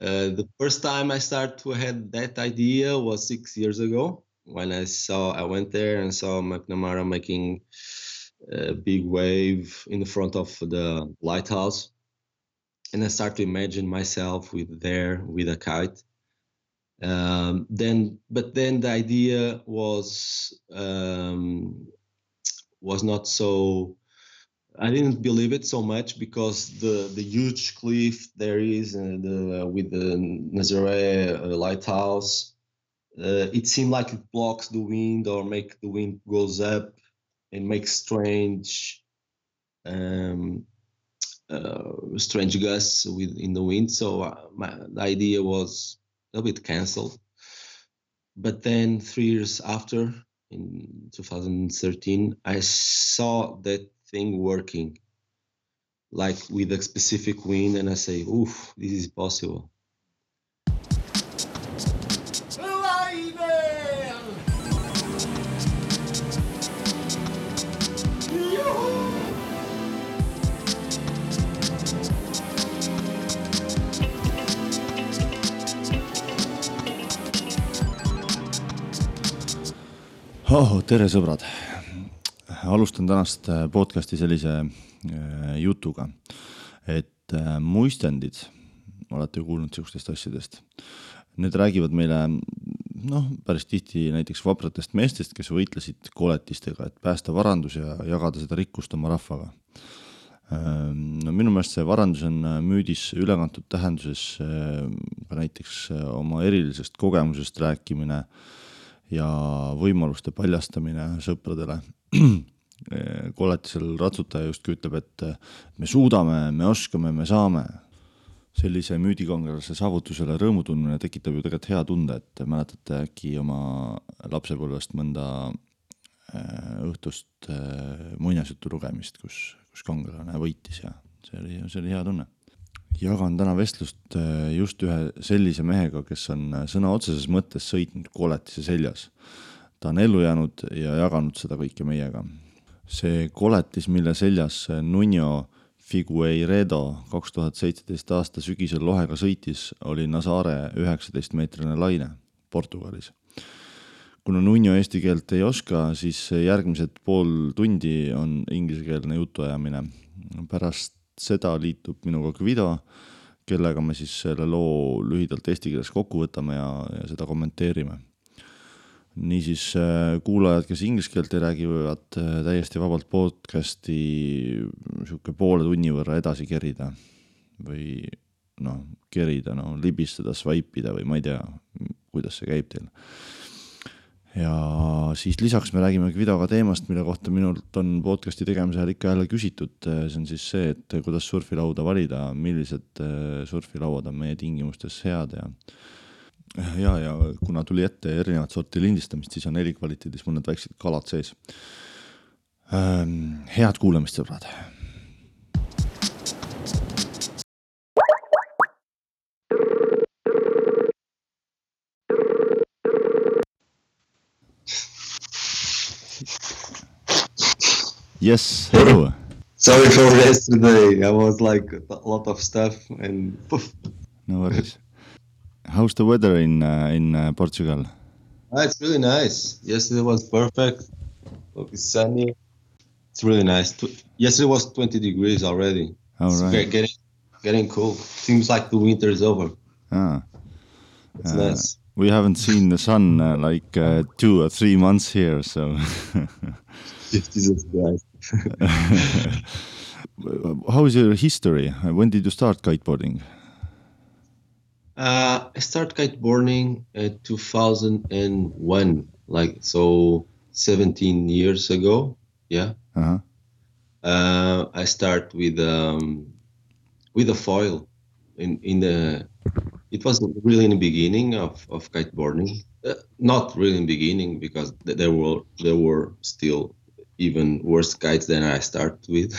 Uh, the first time I started to have that idea was six years ago when I saw I went there and saw McNamara making a big wave in the front of the lighthouse, and I started to imagine myself with there with a kite. Um, then, but then the idea was um, was not so I didn't believe it so much because the the huge cliff there is uh, the, with the Nazaré uh, lighthouse, uh, it seemed like it blocks the wind or make the wind goes up and makes strange um, uh, strange gusts with in the wind. So uh, my, the idea was a bit cancelled. But then three years after, in 2013, I saw that thing working like with a specific wind and i say oof this is possible. Oh, tere sõbrad alustan tänast äh, podcast'i sellise äh, jutuga, et äh, muistendid, olete ju kuulnud sihukestest asjadest, need räägivad meile noh, päris tihti näiteks vapratest meestest, kes võitlesid koletistega, et päästa varandus ja jagada seda rikkust oma rahvaga. Ähm, no minu meelest see varandus on müüdis ülekantud tähenduses ka näiteks oma erilisest kogemusest rääkimine ja võimaluste paljastamine sõpradele koletisel ratsutaja justkui ütleb, et me suudame, me oskame, me saame. sellise müüdikangelase saavutusele rõõmu tundmine tekitab ju tegelikult hea tunde, et mäletate äkki oma lapsepõlvest mõnda äh, õhtust äh, muinasjutu lugemist, kus, kus kangelane võitis ja see oli, see oli hea tunne. jagan täna vestlust just ühe sellise mehega, kes on sõna otseses mõttes sõitnud koletise seljas. Ta on ellu jäänud ja jaganud seda kõike meiega see koletis, mille seljas Nuno Figueiredo kaks tuhat seitseteist aasta sügisel lohega sõitis, oli Nazare üheksateistmeetrine laine Portugalis. kuna Nuno eesti keelt ei oska, siis järgmised pool tundi on inglisekeelne jutuajamine. pärast seda liitub minuga Guido, kellega me siis selle loo lühidalt eesti keeles kokku võtame ja, ja seda kommenteerime niisiis äh, kuulajad, kes inglise keelt ei räägi, võivad äh, täiesti vabalt podcast'i sihuke poole tunni võrra edasi kerida või noh, kerida, no libistada, swipe ida või ma ei tea, kuidas see käib teil. ja siis lisaks me räägime videoga teemast, mille kohta minult on podcast'i tegemise ajal ikka jälle küsitud, see on siis see, et kuidas surfilauda valida, millised äh, surfilauad on meie tingimustes head ja ja, ja kuna tuli ette erinevat sorti lindistamist, siis on helikvaliteedis mõned väiksed kalad sees. Ähm, head kuulamist, sõbrad. Yes, hello. Sorry for yesterday. I was like a lot of stuff and. No worries. How's the weather in uh, in uh, Portugal? Ah, it's really nice. Yesterday was perfect. Look, it's sunny. It's really nice. Yesterday was 20 degrees already. All it's right. Getting getting cool. Seems like the winter is over. Ah. It's Uh, nice. We haven't seen the sun uh, like uh, two or three months here, so. Jesus Christ. How is your history? When did you start kiteboarding? Uh, I started kiteboarding in 2001, like so 17 years ago. Yeah. Uh-huh. Uh, I start with um, with a foil in in the. It was really in the beginning of of kiteboarding. Uh, not really in the beginning because there were there were still even worse kites than I started with.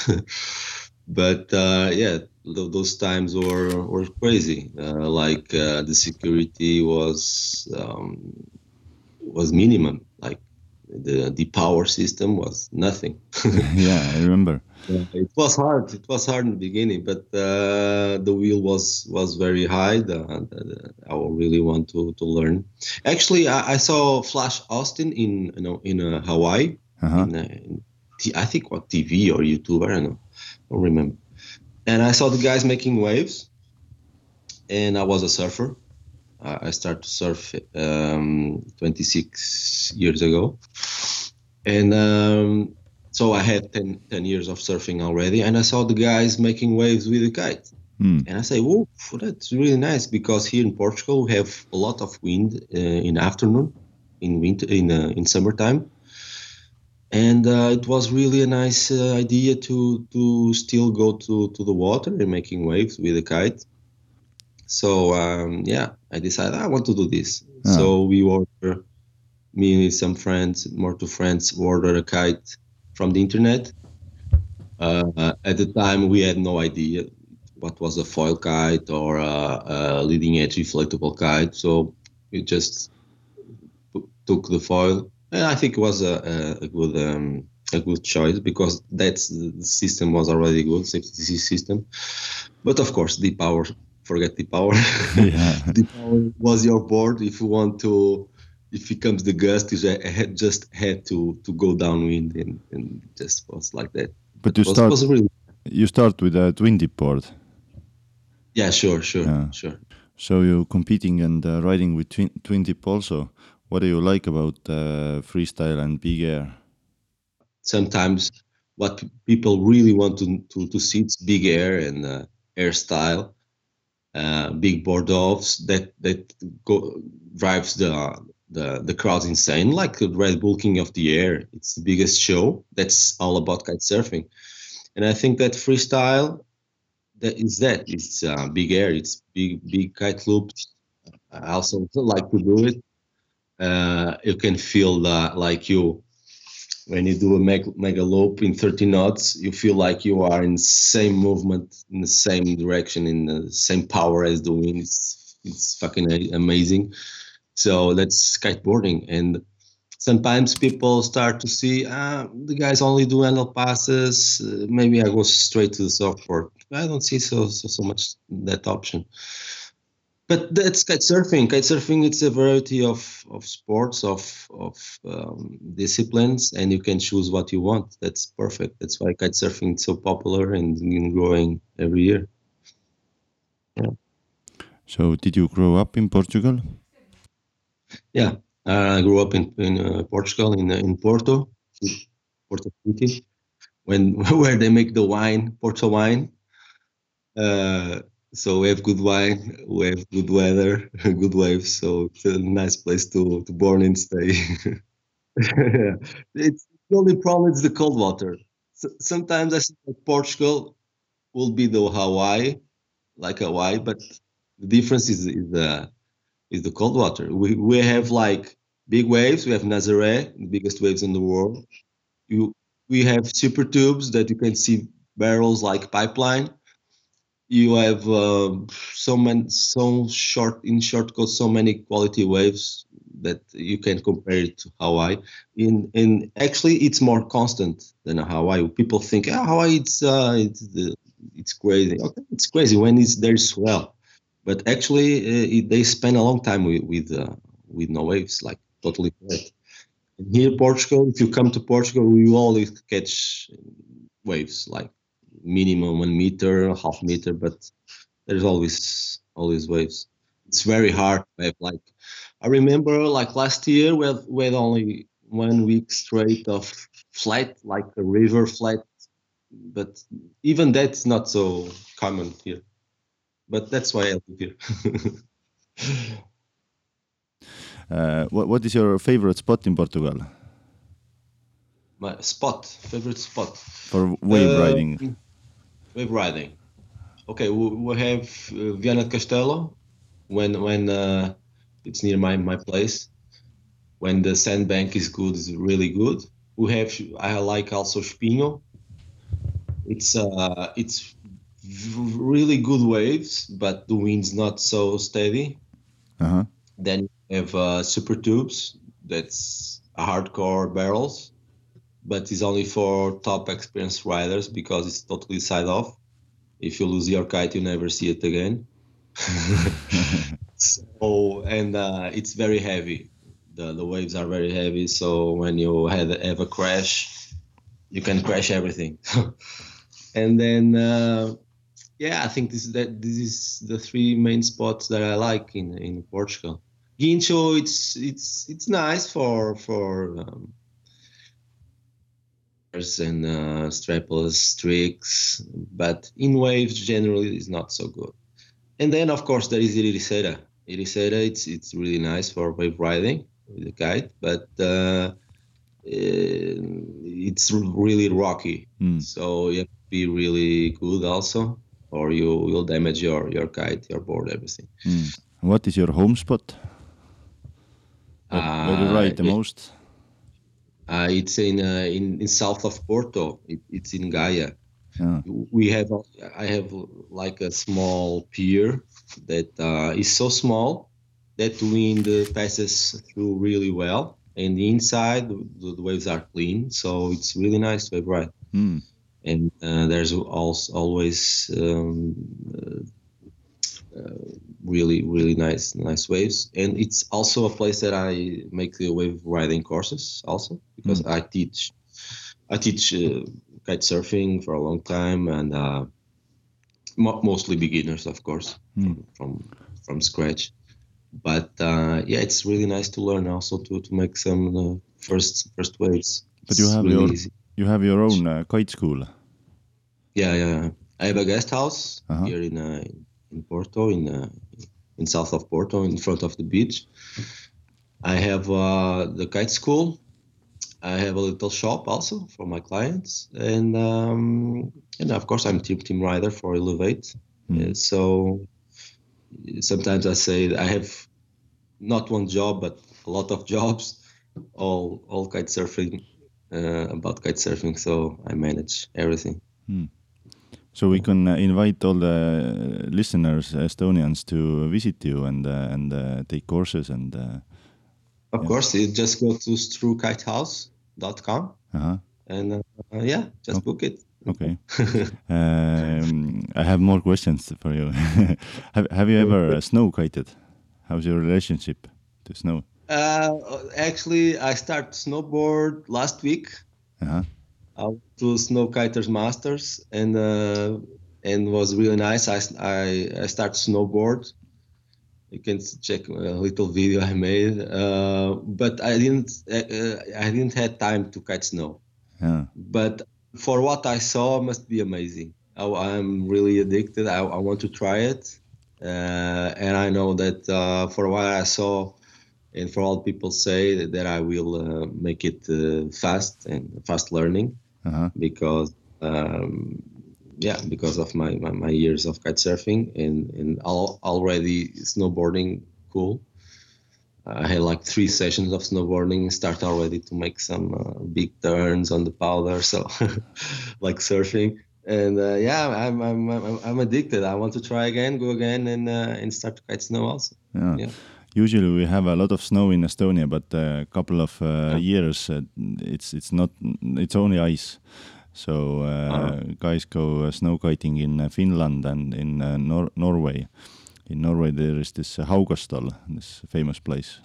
but uh, yeah, those times were were crazy. Uh, like uh, the security was um, was minimum. Like the the power system was nothing. yeah, I remember. Yeah, it was hard. It was hard in the beginning, but uh, the wheel was was very high. The, the, I really want to, to learn. Actually, I, I saw Flash Austin in you know in uh, Hawaii. Uh-huh. In, uh, in t- I think what TV or YouTube. I don't know. I don't remember. And I saw the guys making waves, and I was a surfer. I started to surf um, 26 years ago, and um, so I had 10, 10 years of surfing already. And I saw the guys making waves with a kite, Hmm. and I say, "Whoa, that's really nice!" Because here in Portugal we have a lot of wind uh, in the afternoon, in winter, in uh, in summertime, and uh, it was really a nice uh, idea to to still go to to the water and making waves with a kite. So um, yeah, I decided I want to do this. Yeah. So we order me and some friends, more two friends, ordered a kite from the internet. Uh, at the time, we had no idea what was a foil kite or a, a leading edge inflatable kite. So we just took the foil, and I think it was a, a, a good um, a good choice because that's the system was already good safety system. But of course, the power, forget the power. yeah. the power was your board. If you want to, if it comes the gust, you had just had to to go downwind and, and just was like that. But you was, start was really you start with a twin dip board. yeah, sure, sure, Yeah. sure. So you're competing and uh, riding with twin, twin dip also. What do you like about uh, freestyle and big air? Sometimes what people really want to to, to see is big air and uh, air style, uh, big board offs that that go drives the the the crowds insane. Like the Red Bull King of the Air, it's the biggest show. That's all about kite surfing, and I think that freestyle that is that it's uh, big air. It's big big kite loops. I also like to do it. Uh, you can feel the, like you when you do a mega, loop in 30 knots, you feel like you are in same movement, in the same direction, in the same power as the wind. It's, it's fucking amazing. So that's skateboarding. And sometimes people start to see, ah, the guys only do handle passes. Uh, maybe I go straight to the surfboard. I don't see so, so, so much that option. But that's kite surfing. Kite surfing it's a variety of, of sports, of of um, disciplines, and you can choose what you want. That's perfect. That's why kite surfing is so popular and growing every year. Yeah. So did you grow up in Portugal? Yeah, I grew up in in uh, Portugal, in uh, in Porto, Porto City, when where they make the wine, Porto wine. Uh, so we have good wine, we have good weather, good waves. So it's a nice place to to born and stay. yeah. It's the only problem is the cold water. So, sometimes I think Portugal will be the Hawaii, like Hawaii, but the difference is is the is the cold water. We we have like big waves. We have Nazaré, the biggest waves in the world. You we have super tubes that you can see barrels like pipeline. You have uh, so many so short in short course so many quality waves that you can compare it to Hawaii. In in actually it's more constant than Hawaii. People think ah, Hawaii it's uh, it's the it's crazy. Okay, it's crazy when it's there's swell but actually uh, it, they spend a long time with with, uh, with no waves like totally flat and here portugal if you come to portugal you always catch waves like minimum one meter half meter but there's always always waves it's very hard to have like i remember like last year we had, we had only one week straight of flat like a river flat but even that's not so common here but that's why I live here. Uh, what, what is your favorite spot in Portugal My spot, favorite spot. for wave Uh, riding? Wave riding. Okay, we, we have uh, Viana de Castelo when when uh, it's near my, my place. When the sandbank is good, is really good. We have I like also Espinho. It's uh it's really good waves, but the wind's not so steady. Uh-huh. Then you have uh, super tubes. That's hardcore barrels. But it's only for top experienced riders because it's totally side off. If you lose your kite, you never see it again. so and uh, it's very heavy. The the waves are very heavy. So when you have, have a crash, you can crash everything. and then uh, yeah, I think this that this is the three main spots that I like in in Portugal. Guincho, it's it's it's nice for for um, and uh, strapless tricks, but in waves generally is not so good. And then of course there is Ericeira. Ericeira, it's it's really nice for wave riding with a kite, but uh, it's really rocky. Mm. So you have to be really good also, or you will damage your your kite, your board, everything. Mm. What is your home spot? Where, where you ride the Uh, it- most? Uh, it's in, uh, in in south of Porto. It, it's in Gaia. Yeah. We have I have like a small pier that uh, is so small that wind passes through really well, and the inside the, the waves are clean, so it's really nice to have ride. Mm. And uh, there's also always um, really really nice nice waves, and it's also a place that I make the wave riding courses also because I teach I teach uh, kite surfing for a long time and uh, mo- mostly beginners, of course, Mm. from from scratch. But uh, yeah, it's really nice to learn also to, to make some uh, first first waves. But you have really your- easy. You have your own uh, kite school. yeah yeah. I have a guest house Uh-huh. here in uh, in Porto in uh, in south of Porto in front of the beach. I have uh, the kite school. I have a little shop also for my clients, and um, and of course I'm team team rider for Elevate. Mm. So sometimes I say I have not one job but a lot of jobs, all all kite surfing uh, about kite surfing. So I manage everything. So we can uh, invite all the listeners, Estonians, to visit you and uh, and uh, take courses and. Uh, Of Yeah. course, you just go to struekitehouse.com uh-huh. and uh, yeah, just Okay. book it. Okay. um, I have more questions for you. have Have you ever uh, snow kited? How's your relationship to snow? Uh, actually, I started snowboard last week. Uh-huh. I went to Snow Kiters Masters and uh, and was really nice. I I, I started snowboard. You can check a little video I made, uh, but I didn't uh, I didn't have time to kite snow. Yeah. But for what I saw, must be amazing. I, I'm really addicted. I, I want to try it, uh, and I know that uh, for what I saw, and for all people say that, that I will uh, make it uh, fast and fast learning Uh-huh. because um, yeah because of my, my, my years of kite surfing and and al- already snowboarding cool i had like three sessions of snowboarding start already to make some uh, big turns on the powder so like surfing and uh, yeah I'm, I'm I'm I'm addicted i want to try again go again and uh, and start to kite snow also Yeah. Yeah. Usually we have a lot of snow in Estonia, but a couple of uh, years uh, it's it's not it's only ice. So uh, Uh-huh. guys go uh, snow kiting in uh, Finland and in uh, Nor- Norway. In Norway there is this Haukastal, this famous place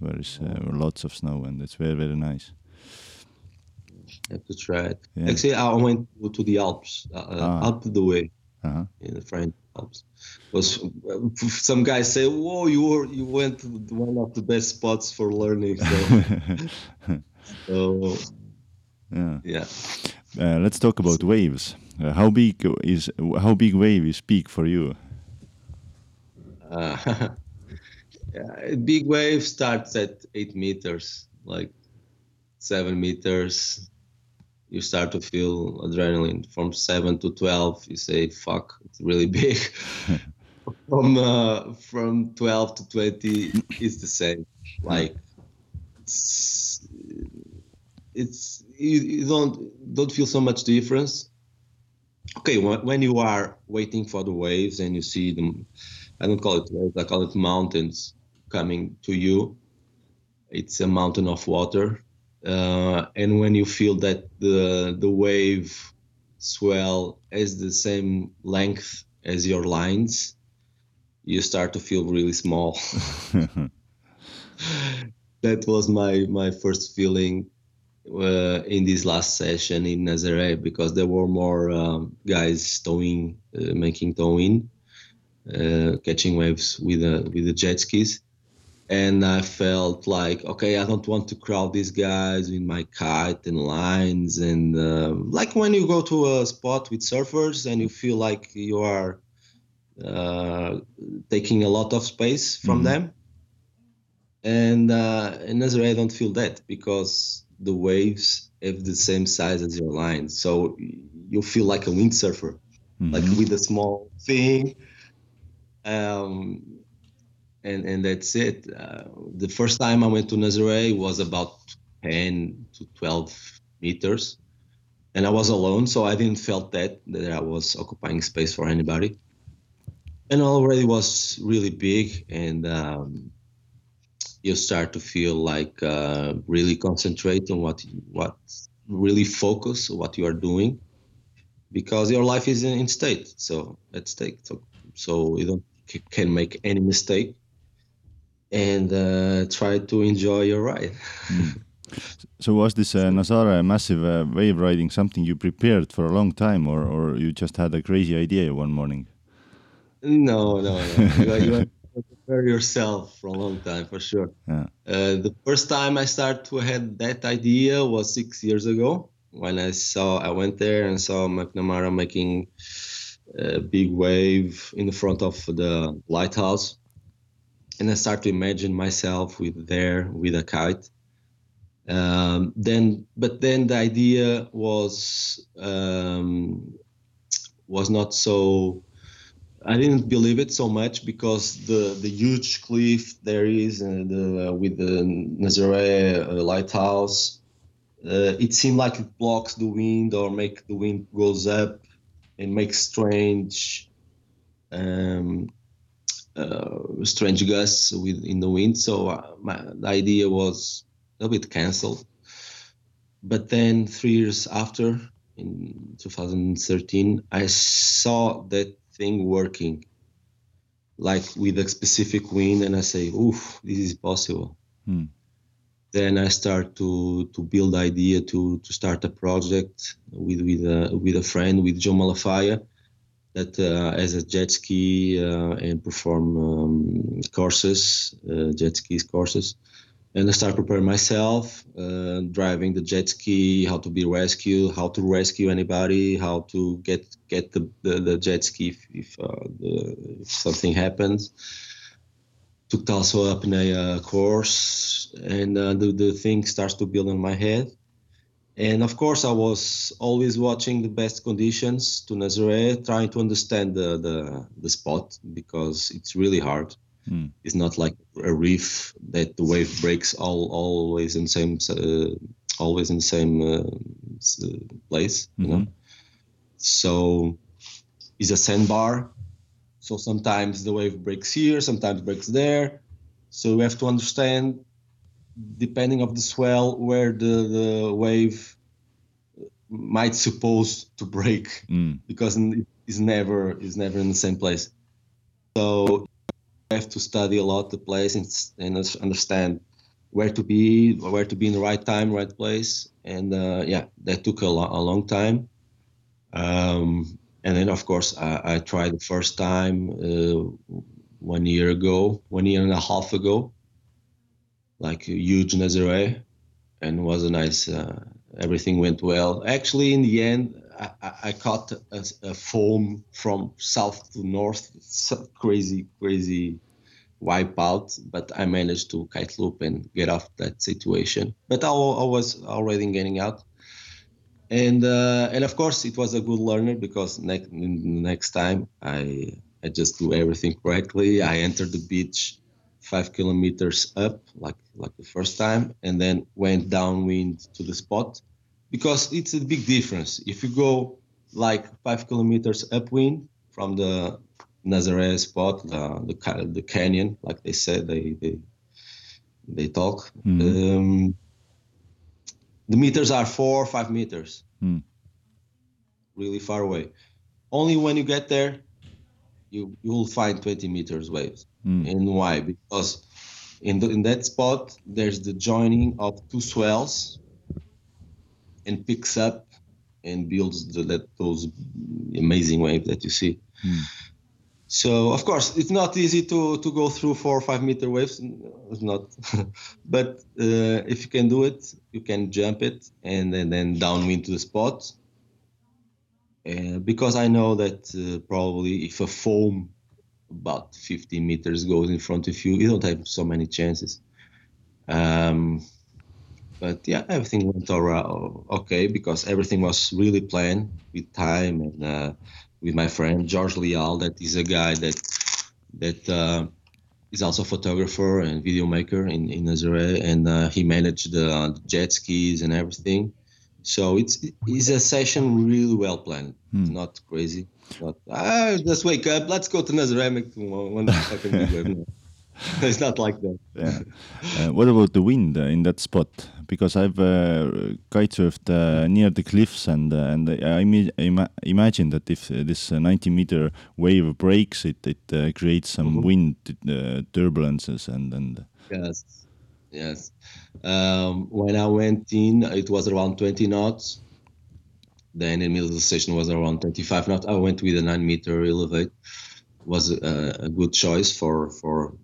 where is uh, lots of snow and it's very very nice. have to try it Yeah. actually i went to, the alps uh, Ah. up the way Uh-huh. in the French Alps. Was some guys say, "Whoa, you were you went to one of the best spots for learning." So, so yeah. yeah, Uh, let's talk about waves. Uh, how big is how big wave is big for you? uh, yeah, big wave starts at eight meters, like seven meters. You start to feel adrenaline. From seven to twelve, you say, "Fuck, it's really big." from uh, from twelve to twenty, it's the same. Like it's it's you, you don't don't feel so much difference. Okay, when, when you are waiting for the waves and you see them, I don't call it waves, I call it mountains coming to you. It's a mountain of water, uh, and when you feel that the the wave swell has the same length as your lines, you start to feel really small. that was my my first feeling uh, in this last session in Nazaré because there were more um, guys towing, uh, making towing, uh, catching waves with the with the jet skis, and I felt like okay, I don't want to crowd these guys with my kite and lines and um, like when you go to a spot with surfers and you feel like you are uh, taking a lot of space from mm-hmm. them. And uh, in Nazaré, I don't feel that because the waves have the same size as your line. So you feel like a windsurfer, mm-hmm. like with a small thing. Um, and, and that's it. Uh, the first time I went to Nazaré was about 10 to 12 meters. And I was alone, so I didn't felt that, that I was occupying space for anybody. And already was really big and um, you start to feel like uh, really concentrate on what what really focus what you are doing because your life is in, in state so at stake so so you don't can make any mistake and uh, try to enjoy your ride mm. so was this uh, Nazare massive uh, wave riding something you prepared for a long time or, or you just had a crazy idea one morning no no no you, prepare yourself for a long time for sure. Yeah. Uh, the first time I started to had that idea was six years ago when I saw I went there and saw McNamara making a big wave in the front of the lighthouse, and I start to imagine myself with there with a kite. Um, then, but then the idea was um, was not so I didn't believe it so much because the the huge cliff there is and the, uh, with the Nazaré uh, lighthouse, uh, it seemed like it blocks the wind or make the wind goes up and makes strange, um, uh, strange gusts with in the wind. So uh, my, the idea was a bit cancelled. But then three years after, in 2013, I saw that thing working like with a specific wind, and i say oof this is possible hmm. then i start to to build idea to to start a project with with a with a friend with joe malafaya that uh, as a jet ski uh, and perform um, courses uh, jet skis courses and I start preparing myself, uh, driving the jet ski, how to be rescued, how to rescue anybody, how to get get the, the, the jet ski if, if, uh, the, if, something happens. Took also up in a uh, course, and the, the thing starts to build in my head. And of course, I was always watching the best conditions to Nazaré, trying to understand the, the, the spot because it's really hard Mm. It's not like a reef that the wave breaks all always in the same uh, always in the same uh, uh place. Mm-hmm. You know, mm-hmm. so it's a sandbar. So sometimes the wave breaks here, sometimes breaks there. So we have to understand, depending of the swell, where the, the wave might suppose to break, mm. because it's never is never in the same place. So I have to study a lot the place and, and understand where to be, where to be in the right time, right place. And uh, yeah, that took a, lo- a long time. Um, and then, of course, I, I tried the first time uh, one year ago, one year and a half ago, like a huge Nazaré, and was a nice. Uh, everything went well. Actually, in the end, I, I caught a, a, foam from south to north. Crazy, crazy wipe out, but I managed to kite loop and get off that situation. But I, I was already getting out. And uh, and of course it was a good learner because next next time I I just do everything correctly. I entered the beach five kilometers up like like the first time, and then went downwind to the spot because it's a big difference. If you go like five kilometers upwind from the Nazaré spot, the, the the canyon, like they said, they they they talk. Mm. Um, the meters are four or five meters, Hmm. really far away. Only when you get there, you you will find 20 meters waves. Hmm. And why? Because in the, in that spot there's the joining of two swells, and picks up and builds the, that those amazing waves that you see. Hmm. So of course it's not easy to to go through four or five meter waves. It's not, but uh, if you can do it, you can jump it and then, then downwind to the spot. Uh, because I know that uh, probably if a foam about 15 meters goes in front of you, you don't have so many chances. Um, but yeah, everything went alright, okay because everything was really planned with time and uh, with my friend George Leal. That is a guy that that uh, is also a photographer and video maker in in Nazaré, and uh, he managed the jet skis and everything. So it's it's a session really well planned. It's not crazy. Not ah, just wake up. Let's go to Nazaré. Make one, one fucking video. It's not like that. Yeah. Uh, what about the wind uh, in that spot? Because I've uh, kitesurfed uh, near the cliffs, and uh, and I ima- imagine that if uh, this uh, 90 meter wave breaks, it it uh, creates some wind uh, turbulences and and. Yes, yes. Um, when I went in, it was around 20 knots. Then in the middle of the session was around 25 knots. I went with a nine meter elevate. Was a, a good choice for for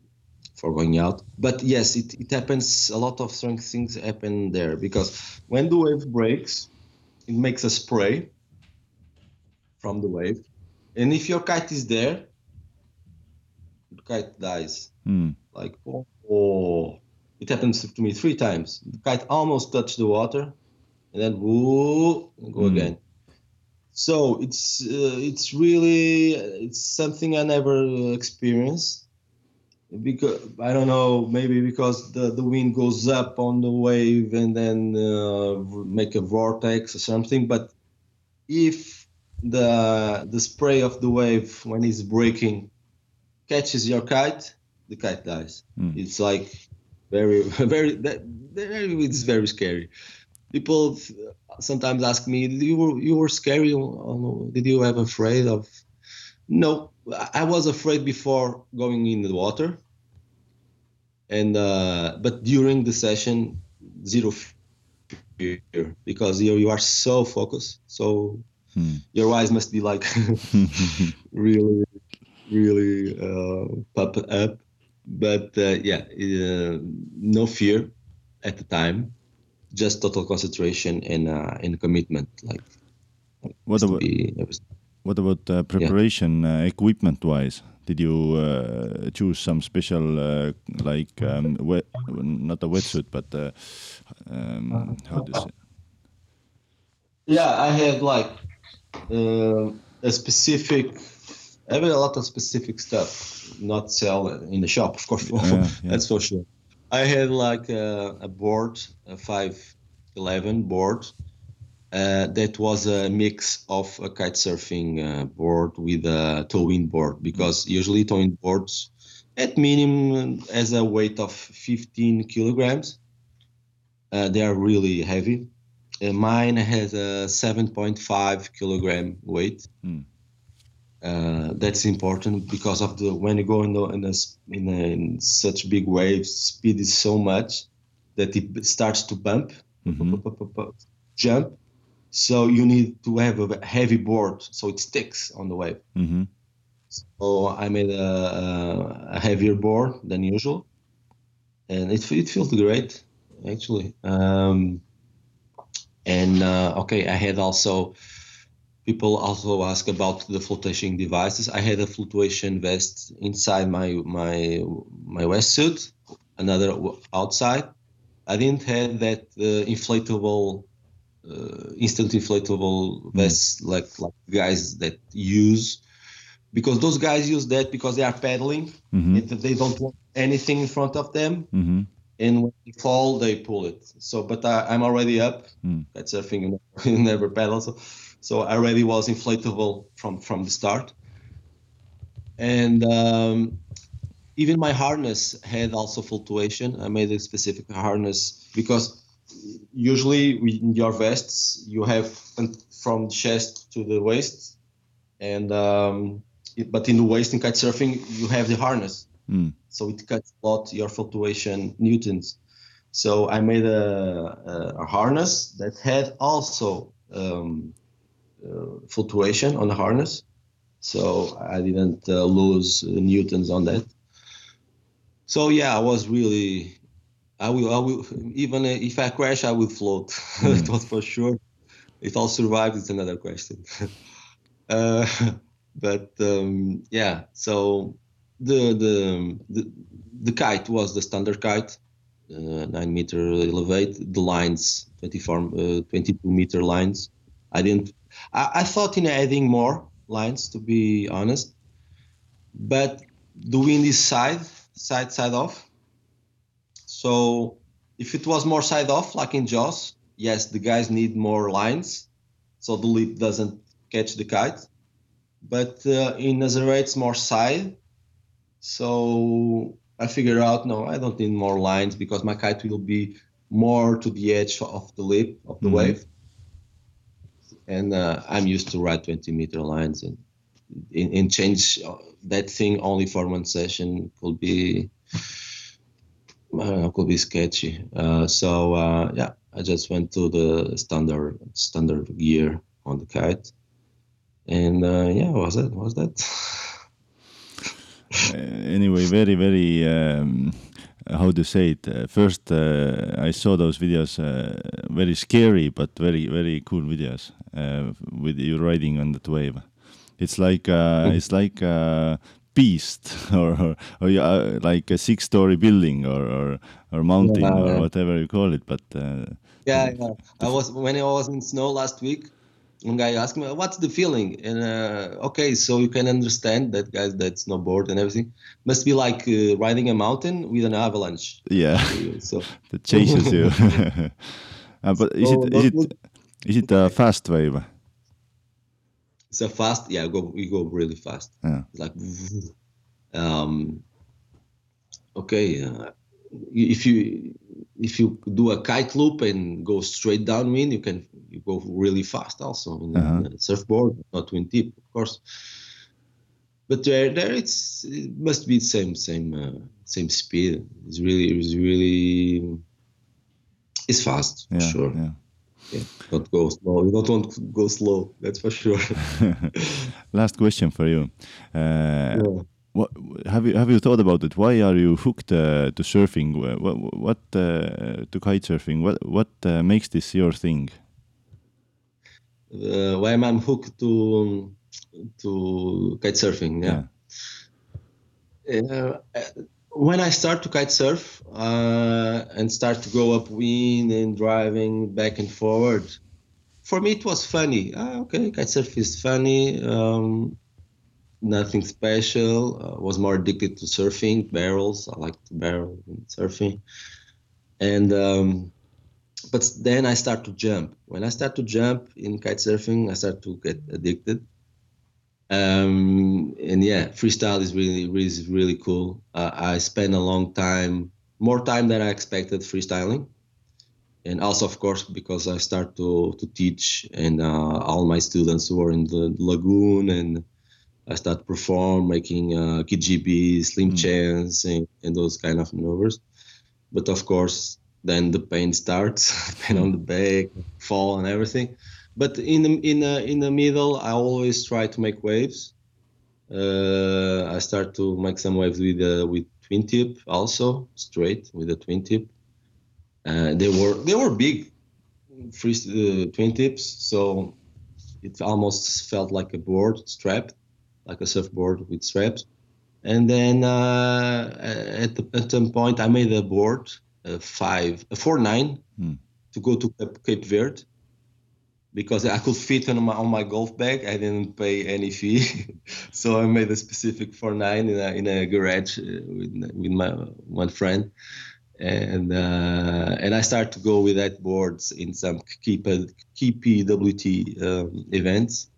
for going out. But yes, it, it happens. A lot of strange things happen there because when the wave breaks, it makes a spray from the wave, and if your kite is there, the kite dies Hmm. like oh, oh. It happens to me three times the kite almost touched the water and then woo and go Mm. again so it's uh, it's really it's something i never experienced because i don't know maybe because the, the wind goes up on the wave and then uh, make a vortex or something but if the the spray of the wave when it's breaking catches your kite the kite dies. Mm. It's like very, very, that, very, it's very scary. People sometimes ask me, "You were, you were scary? Did you have afraid of?" No, I was afraid before going in the water, and uh, but during the session, zero fear because you you are so focused, so Hmm. your eyes must be like really, really uh, pop up. But uh, yeah, uh, no fear at the time, just total concentration and uh, and commitment. Like What about be, was- what about uh, preparation uh, equipment wise? Did you uh, choose some special uh, like um, wet, not a wetsuit, but uh, um, how do you say? yeah, I had like uh, a specific. I have a lot of specific stuff, not sell in the shop, of course. Yeah, yeah. That's for sure. I had like a, a board, a 511 board, uh, that was a mix of a kite surfing uh, board with a towing board because usually towing boards at minimum has a weight of 15 kilograms. Uh, they are really heavy. Uh, mine has a 7.5 kilogram weight. Hmm. Uh, that's important because of the when you go in the in, the, s- in, a, in such big waves, speed is so much that it starts to bump, Mhm. jump. So you need to have a heavy board so it sticks on the wave. hmm So I made a, a, a heavier board than usual, and it it feels great actually. Um, and uh, okay, I had also people also ask about the flotation devices. I had a flotation vest inside my my my wetsuit, another outside. I didn't have that uh, inflatable, uh, instant inflatable vests like like guys that use, because those guys use that because they are paddling. hmm If they don't want anything in front of them, hmm and when they fall, they pull it. So, but I, I'm already up. Mm. That's a thing you, you never paddle. So, so I already was inflatable from from the start, and um, even my harness had also fluctuation. I made a specific harness because usually in your vests you have from the chest to the waist, and um, it, but in the waist in kite surfing you have the harness, Mm. so it cuts a lot your fluctuation newtons. So I made a, a, a harness that had also um, fluctuation on the harness, so I didn't uh, lose uh, newtons on that. So yeah, I was really, I will, I will, even if I crash, I will float. Mm. that was for sure. If I'll survive, it's another question. uh, but um, yeah, so the, the the the kite was the standard kite, uh, nine meter elevate. The lines, 24, uh, 22 meter lines. I didn't. I, I thought in adding more lines, to be honest, but doing this side, side, side off. So if it was more side off, like in Jaws, yes, the guys need more lines, so the lip doesn't catch the kite. But uh, in Nazaré, it's more side. So I figured out, no, I don't need more lines because my kite will be more to the edge of the lip of the Mhm. wave. And uh, I'm used to ride 20 meter lines and, and change uh, that thing only for one session could be, I don't know, could be sketchy. Uh, so uh, yeah, I just went to the standard standard gear on the kite. And uh, yeah, was that was that? Uh, anyway, very, very, um, how to say it? Uh, first, uh, I saw those videos, uh, very scary, but very, very cool videos uh, with you riding on that wave. It's like, uh, Mm. it's like a beast or, or, or uh, like a six story building or, or, or mountain Yeah, or yeah. whatever you call it. But uh, Yeah, yeah. I was when I was in snow last week. One guy asked me, "What's the feeling?" And uh, okay, so you can understand that guys that snowboard and everything must be like uh, riding a mountain with an avalanche. yeah, So that chases you. uh, but is So it, is it, is it a fast wave? it's a fast. Yeah, go we go really fast. Yeah. Like, um, okay, uh, if you if you do a kite loop and go straight downwind, you can you go really fast also in, Uh-huh. surfboard, not wind tip, of course. But there, there it's it must be the same same uh, same speed. It's really it's really it's fast for Yeah, sure. yeah. Yeah, don't go slow. You don't want to go slow. That's for sure. Last question for you. Uh, Yeah. What have you have you thought about it? Why are you hooked uh, to surfing? What what uh, to kite surfing? What what uh, makes this your thing? uh, why am I hooked to to kite surfing? Yeah. Uh, when I start to kite surf uh, and start to go upwind and driving back and forward, for me it was funny. Ah, okay, kite surf is funny. Um, nothing special. Uh, was more addicted to surfing, barrels. I like to barrel and surfing, and um, but then I start to jump. When I start to jump in kite surfing, I start to get addicted. Um, and yeah, freestyle is really, really, really cool. Uh, I spent a long time, more time than I expected freestyling. And also, of course, because I start to, to teach and uh, all my students who are in the lagoon and I start to perform making uh, KGB, slim Mm. chance and, and those kind of maneuvers. But of course, then the pain starts, pain on the back, fall and everything. But in the in the in the middle, I always try to make waves. Uh, I start to make some waves with uh, with twin tip also straight with a twin tip. Uh, they were they were big, free uh, twin tips, so it almost felt like a board strapped, like a surfboard with straps. And then uh, at, the, at some point, I made a board, a five, a four nine, Hmm. to go to Cape, Cape Verde because I could fit on my on my golf bag. I didn't pay any fee, so I made a specific four nine in a in a garage uh, with with my one friend, and uh, and I started to go with that boards in some key key PWT um, events.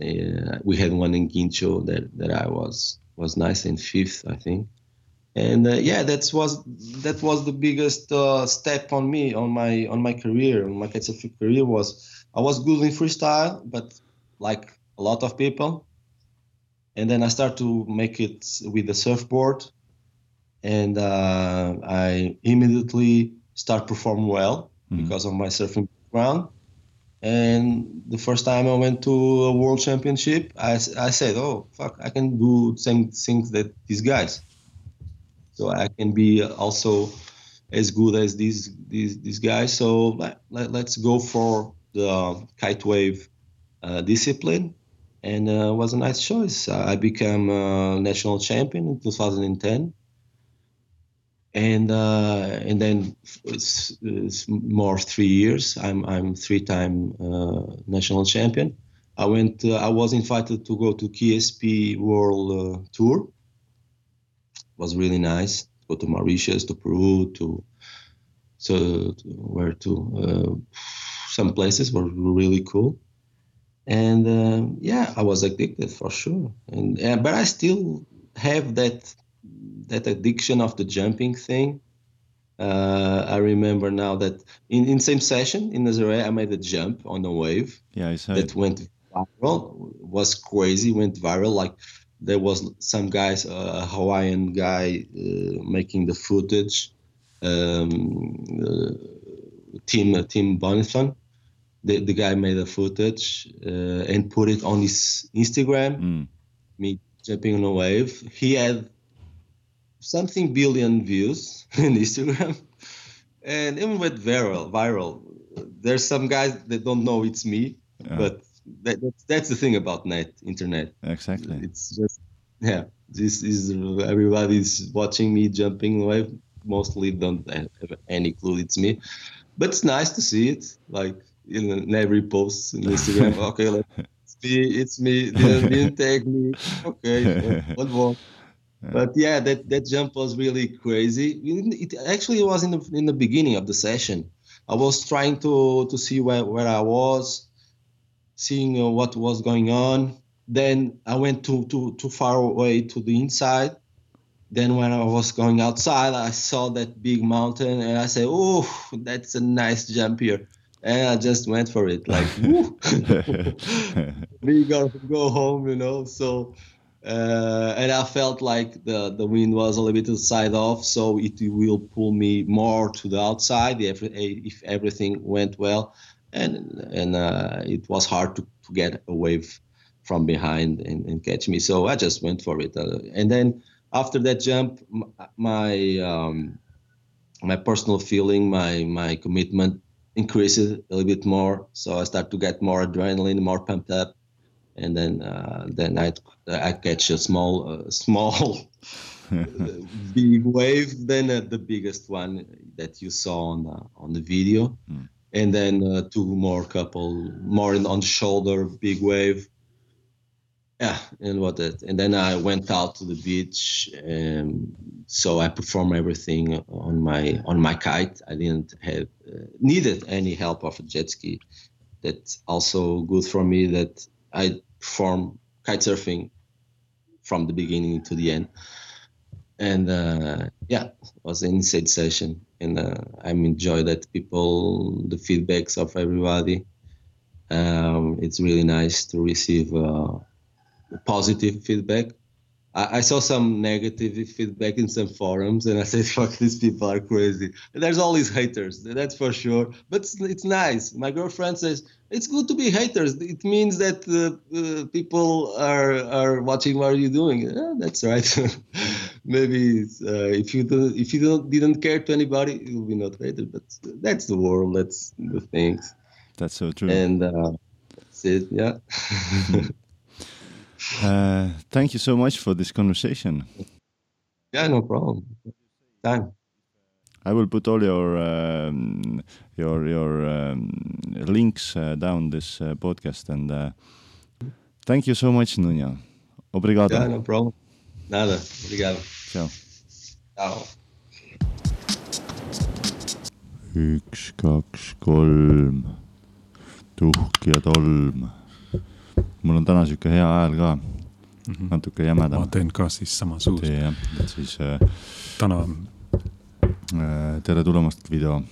Uh, we had one in Guincho that that I was was nice in fifth, I think. and uh, yeah, that was that was the biggest uh, step on me on my on my career, on my kitesurfing career was I was good in freestyle, but like a lot of people, and then I started to make it with the surfboard, and uh, I immediately start perform well mm-hmm. because of my surfing background. And the first time I went to a world championship, I, I said, "Oh fuck, I can do same things that these guys." So I can be also as good as these these these guys. So let, let, us go for the kite wave uh, discipline, and uh, was a nice choice. I became a national champion in 2010 and uh, and then it's, it's, more three years. I'm I'm three time uh, national champion. I went. Uh, I was invited to go to KSP World uh, Tour. It was really nice. Go to Mauritius, to Peru, to so to, where to uh, some places were really cool. And uh, yeah, I was addicted for sure. And but I still have that that addiction of the jumping thing. Uh, I remember now that in, in same session in Nazaré, I made a jump on a wave. Yeah, I saw that it. went viral. Was crazy. Went viral. Like there was some guys, uh, a Hawaiian guy, uh, making the footage. Um, uh, Tim Tim Bonifan, the, the guy made a footage uh, and put it on his Instagram. Mm. Me jumping on a wave. He had something billion views in Instagram, and even went viral. Viral. There's some guys that don't know it's me, yeah. but that, that's, that's the thing about net internet. Exactly. It's just yeah. This is everybody's watching me jumping away. Mostly don't have any clue it's me, but it's nice to see it. Like in every post in Instagram. okay, like, it's me. It's me. Didn't, didn't tag me. Okay, what more? But yeah, that, that jump was really crazy. It actually was in the in the beginning of the session. I was trying to to see where, where I was, seeing uh, what was going on. Then I went too too too far away to the inside. Then when I was going outside, I saw that big mountain, and I said, "Oh, that's a nice jump here." And I just went for it, like, we gotta go home, you know. So uh, and I felt like the, the wind was a little bit side off, so it will pull me more to the outside if, if everything went well. And and uh, it was hard to, to get a wave from behind and, and catch me, so I just went for it. Uh, and then after that jump, my um, my personal feeling, my my commitment increased a little bit more. So I start to get more adrenaline, more pumped up and then uh, then I I catch a small uh, small big wave, then uh, the biggest one that you saw on the, on the video, mm. and then uh, two more couple more on the shoulder big wave. Yeah, and what that, and then I went out to the beach, and so I performed everything on my on my kite. I didn't have uh, needed any help of a jet ski. That's also good for me. That I perform kite surfing from the beginning to the end. And uh, yeah, it was an insane session, and uh, I enjoy that people, the feedbacks of everybody. Um, it's really nice to receive uh, positive feedback I, I saw some negative feedback in some forums, and I said, "Fuck, these people are crazy." And there's these haters, that's for sure. But it's, it's nice. My girlfriend says it's good to be haters. It means that uh, uh, people are are watching what are you doing. Yeah, that's right. Maybe uh, if you do, if you don't didn't care to anybody, you will be not hated. But that's the world. That's the things. That's so true. And uh, that's it. Yeah. Uh, thank you so much for this conversation. Yeah, no problem. Time. I will put all your um, your your um, links uh, down this uh, podcast and uh, thank you so much, Nuno. Obrigado. Yeah, no problem. Nada. Obrigado. Ciao. Ciao. üks, kaks, kolm. tuhk ja tolm mul on täna sihuke hea hääl ka. mm -hmm. natuke jämedam. ma teen ka siis sama suust. tee jah, et siis äh, täna äh, tere tulemast, video.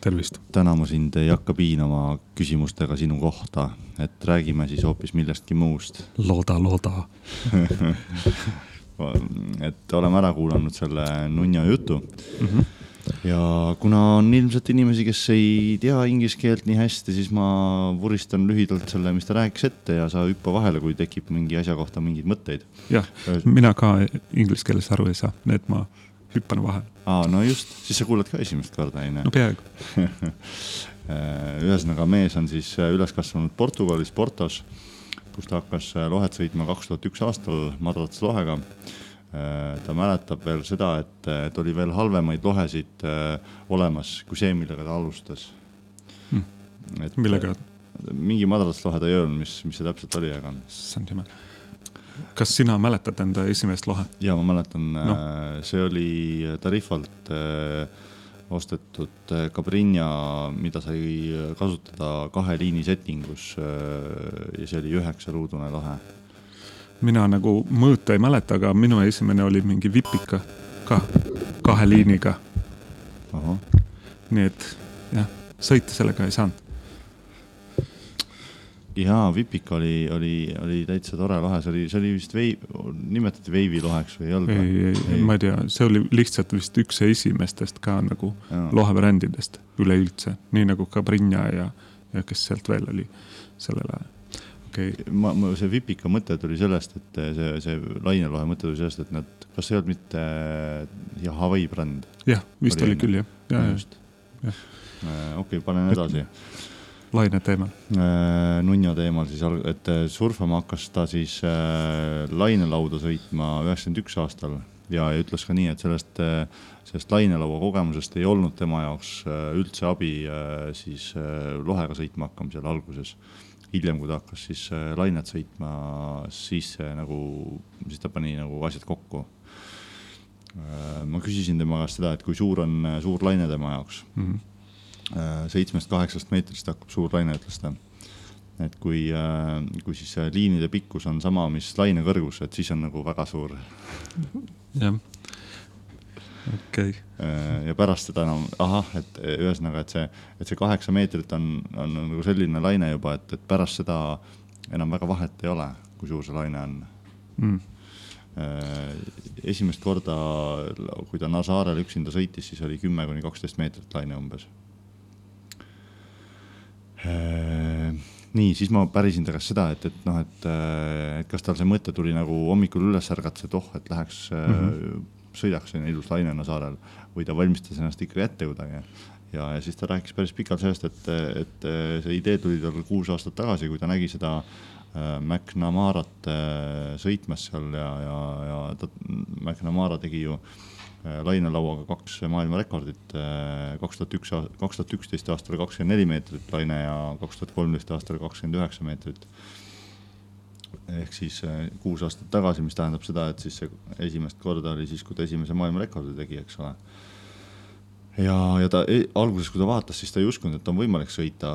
tervist. täna ma sind ei hakka piinama küsimustega sinu kohta, et räägime siis hoopis millestki muust. looda, looda et oleme ära kuulanud selle nunna jutu mm. -hmm. Ja kuna on ilmselt inimesi, kes ei tea inglise keelt nii hästi, siis ma vuristan lühidalt selle, mis ta rääkis ette ja sa hüppa vahele, kui tekib mingi asja kohta mingeid mõtteid. jah, mina ka inglise keeles aru ei saa, nii et ma hüppan vahele. aa, no just, siis sa kuulad ka esimest korda, onju. no peaaegu ühesõnaga, mees on siis üles kasvanud Portugalis, Portos kus ta hakkas äh, lohet sõitma kaks tuhat üks aastal madalates lohega. Äh, ta mäletab veel seda, et, et oli veel halvemaid lohesid äh, olemas kui see, millega ta alustas hmm.. millega? mingi madalast lohe ta ei öelnud, mis, mis see täpselt oli, aga. issand jumal. kas sina mäletad enda esimest lohe? ja ma mäletan no., see oli Tarifalt äh, ostetud äh, Cabrinha, mida sai kasutada kahe liini settingus äh, ja see oli üheksaruudune lahe. Mina nagu mõõta ei mäleta, aga minu esimene oli mingi vipika ka, kahe liiniga. nii et jah, sõita sellega ei saanud. Jaa, Vipik oli, oli, oli täitsa tore lahe, see oli, see oli vist vei-, nimetati veiviloheks või ei olnud? ei, ei, ei., ma ei tea, see oli lihtsalt vist üks esimestest ka nagu lohebrändidest üleüldse, nii nagu Cabrinha ja, ja kes sealt veel oli sellel ajal okay.. ma, ma, see Vipika mõte tuli sellest, et see, see lainelohe mõte tuli sellest, et nad, kas see ei olnud mitte ja Hawaii bränd? jah, vist oli, oli küll jah, ja, ja just. Äh, okei panen edasi laine teemal? Nunno teemal siis, et surfama hakkas ta siis äh, lainelauda sõitma üheksakümmend üks aastal ja, ja ütles ka nii, et sellest sellest lainelaua kogemusest ei olnud tema jaoks üldse abi siis lohega sõitma hakkamisel alguses. Hiljem, kui ta hakkas siis äh, lainet sõitma, siis see nagu, siis ta pani nagu asjad kokku äh,. ma küsisin tema käest seda, et kui suur on äh, suur laine tema jaoks mm. -hmm seitsmest-kaheksast meetrist hakkab suur laine, ütles ta. et kui, kui siis liinide pikkus on sama, mis laine kõrgus, et siis on nagu väga suur. jah, okay.. Äh, ja pärast seda enam, ahah, et ühesõnaga, et see, et see kaheksa meetrit on, on nagu selline laine juba, et, et pärast seda enam väga vahet ei ole, kui suur see laine on. Mm. Esimest korda, kui ta Nazarel üksinda sõitis, siis oli kümme kuni kaksteist meetrit laine umbes. Äh, nii, siis ma pärisin ta käest seda, et, et noh, äh, et kas tal see mõte tuli nagu hommikul üles ärgates, et oh, et läheks mm, -hmm. Sõidaks sinna ilus Lainena saarel või ta valmistas ennast ikkagi ette kuidagi. ja, ja siis ta rääkis päris pikalt sellest, et, et see idee tuli tal kuus aastat tagasi, kui ta nägi seda McNamarat sõitmas seal ja, ja, ja ta, McNamara tegi ju äh, Äh, lainelauaga kaks maailmarekordit, äh, kaks tuhat üks, kaks tuhat üksteist aastal kakskümmend neli meetrit laine ja kaks tuhat kolmteist aastal kakskümmend üheksa meetrit. Ehk siis äh, kuus aastat tagasi, mis tähendab seda, et siis see esimest korda oli siis, kui ta esimese maailmarekordi tegi, eks ole. ja, ja ta e, alguses, kui ta vaatas, siis ta ei uskunud, et on võimalik sõita,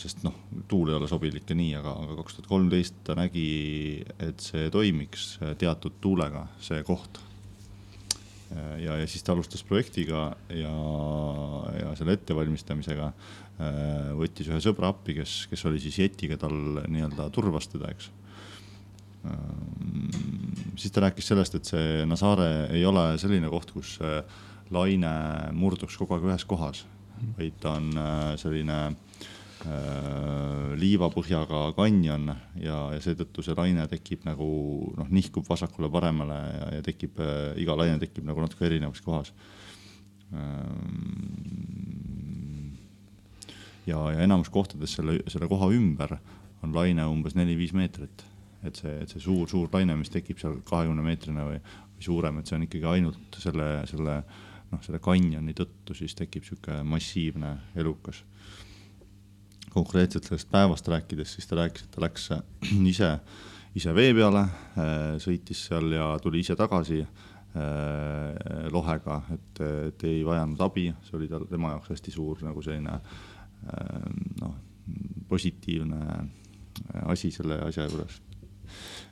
sest noh, tuul ei ole sobilik ja nii, aga, aga kaks tuhat kolmteist ta nägi, et see toimiks teatud tuulega, see koht ja, ja siis ta alustas projektiga ja, ja selle ettevalmistamisega äh, võttis ühe sõbra appi, kes, kes oli siis jetiga tal nii-öelda turvas teda, eks. Äh, siis ta rääkis sellest, et see Nazare ei ole selline koht, kus laine murduks kogu aeg ühes kohas, vaid ta on selline Äh, liivapõhjaga kanjon ja, ja seetõttu see laine tekib nagu noh, nihkub vasakule-paremale ja, ja tekib, äh, iga laine tekib nagu natuke erinevas kohas. Ähm, ja, ja enamus kohtades selle, selle koha ümber on laine umbes neli-viis meetrit. Et see, et see suur-suur laine, mis tekib seal kahekümne meetrine või, või suurem, et see on ikkagi ainult selle, selle noh, selle kanjoni tõttu siis tekib sihuke massiivne elukas konkreetselt sellest päevast rääkides, siis ta rääkis, et ta läks äh, ise, ise vee peale, äh, sõitis seal ja tuli ise tagasi äh, lohega, et, et ei vajanud abi, see oli tal, tema jaoks hästi suur nagu selline noh, positiivne asi selle asja juures.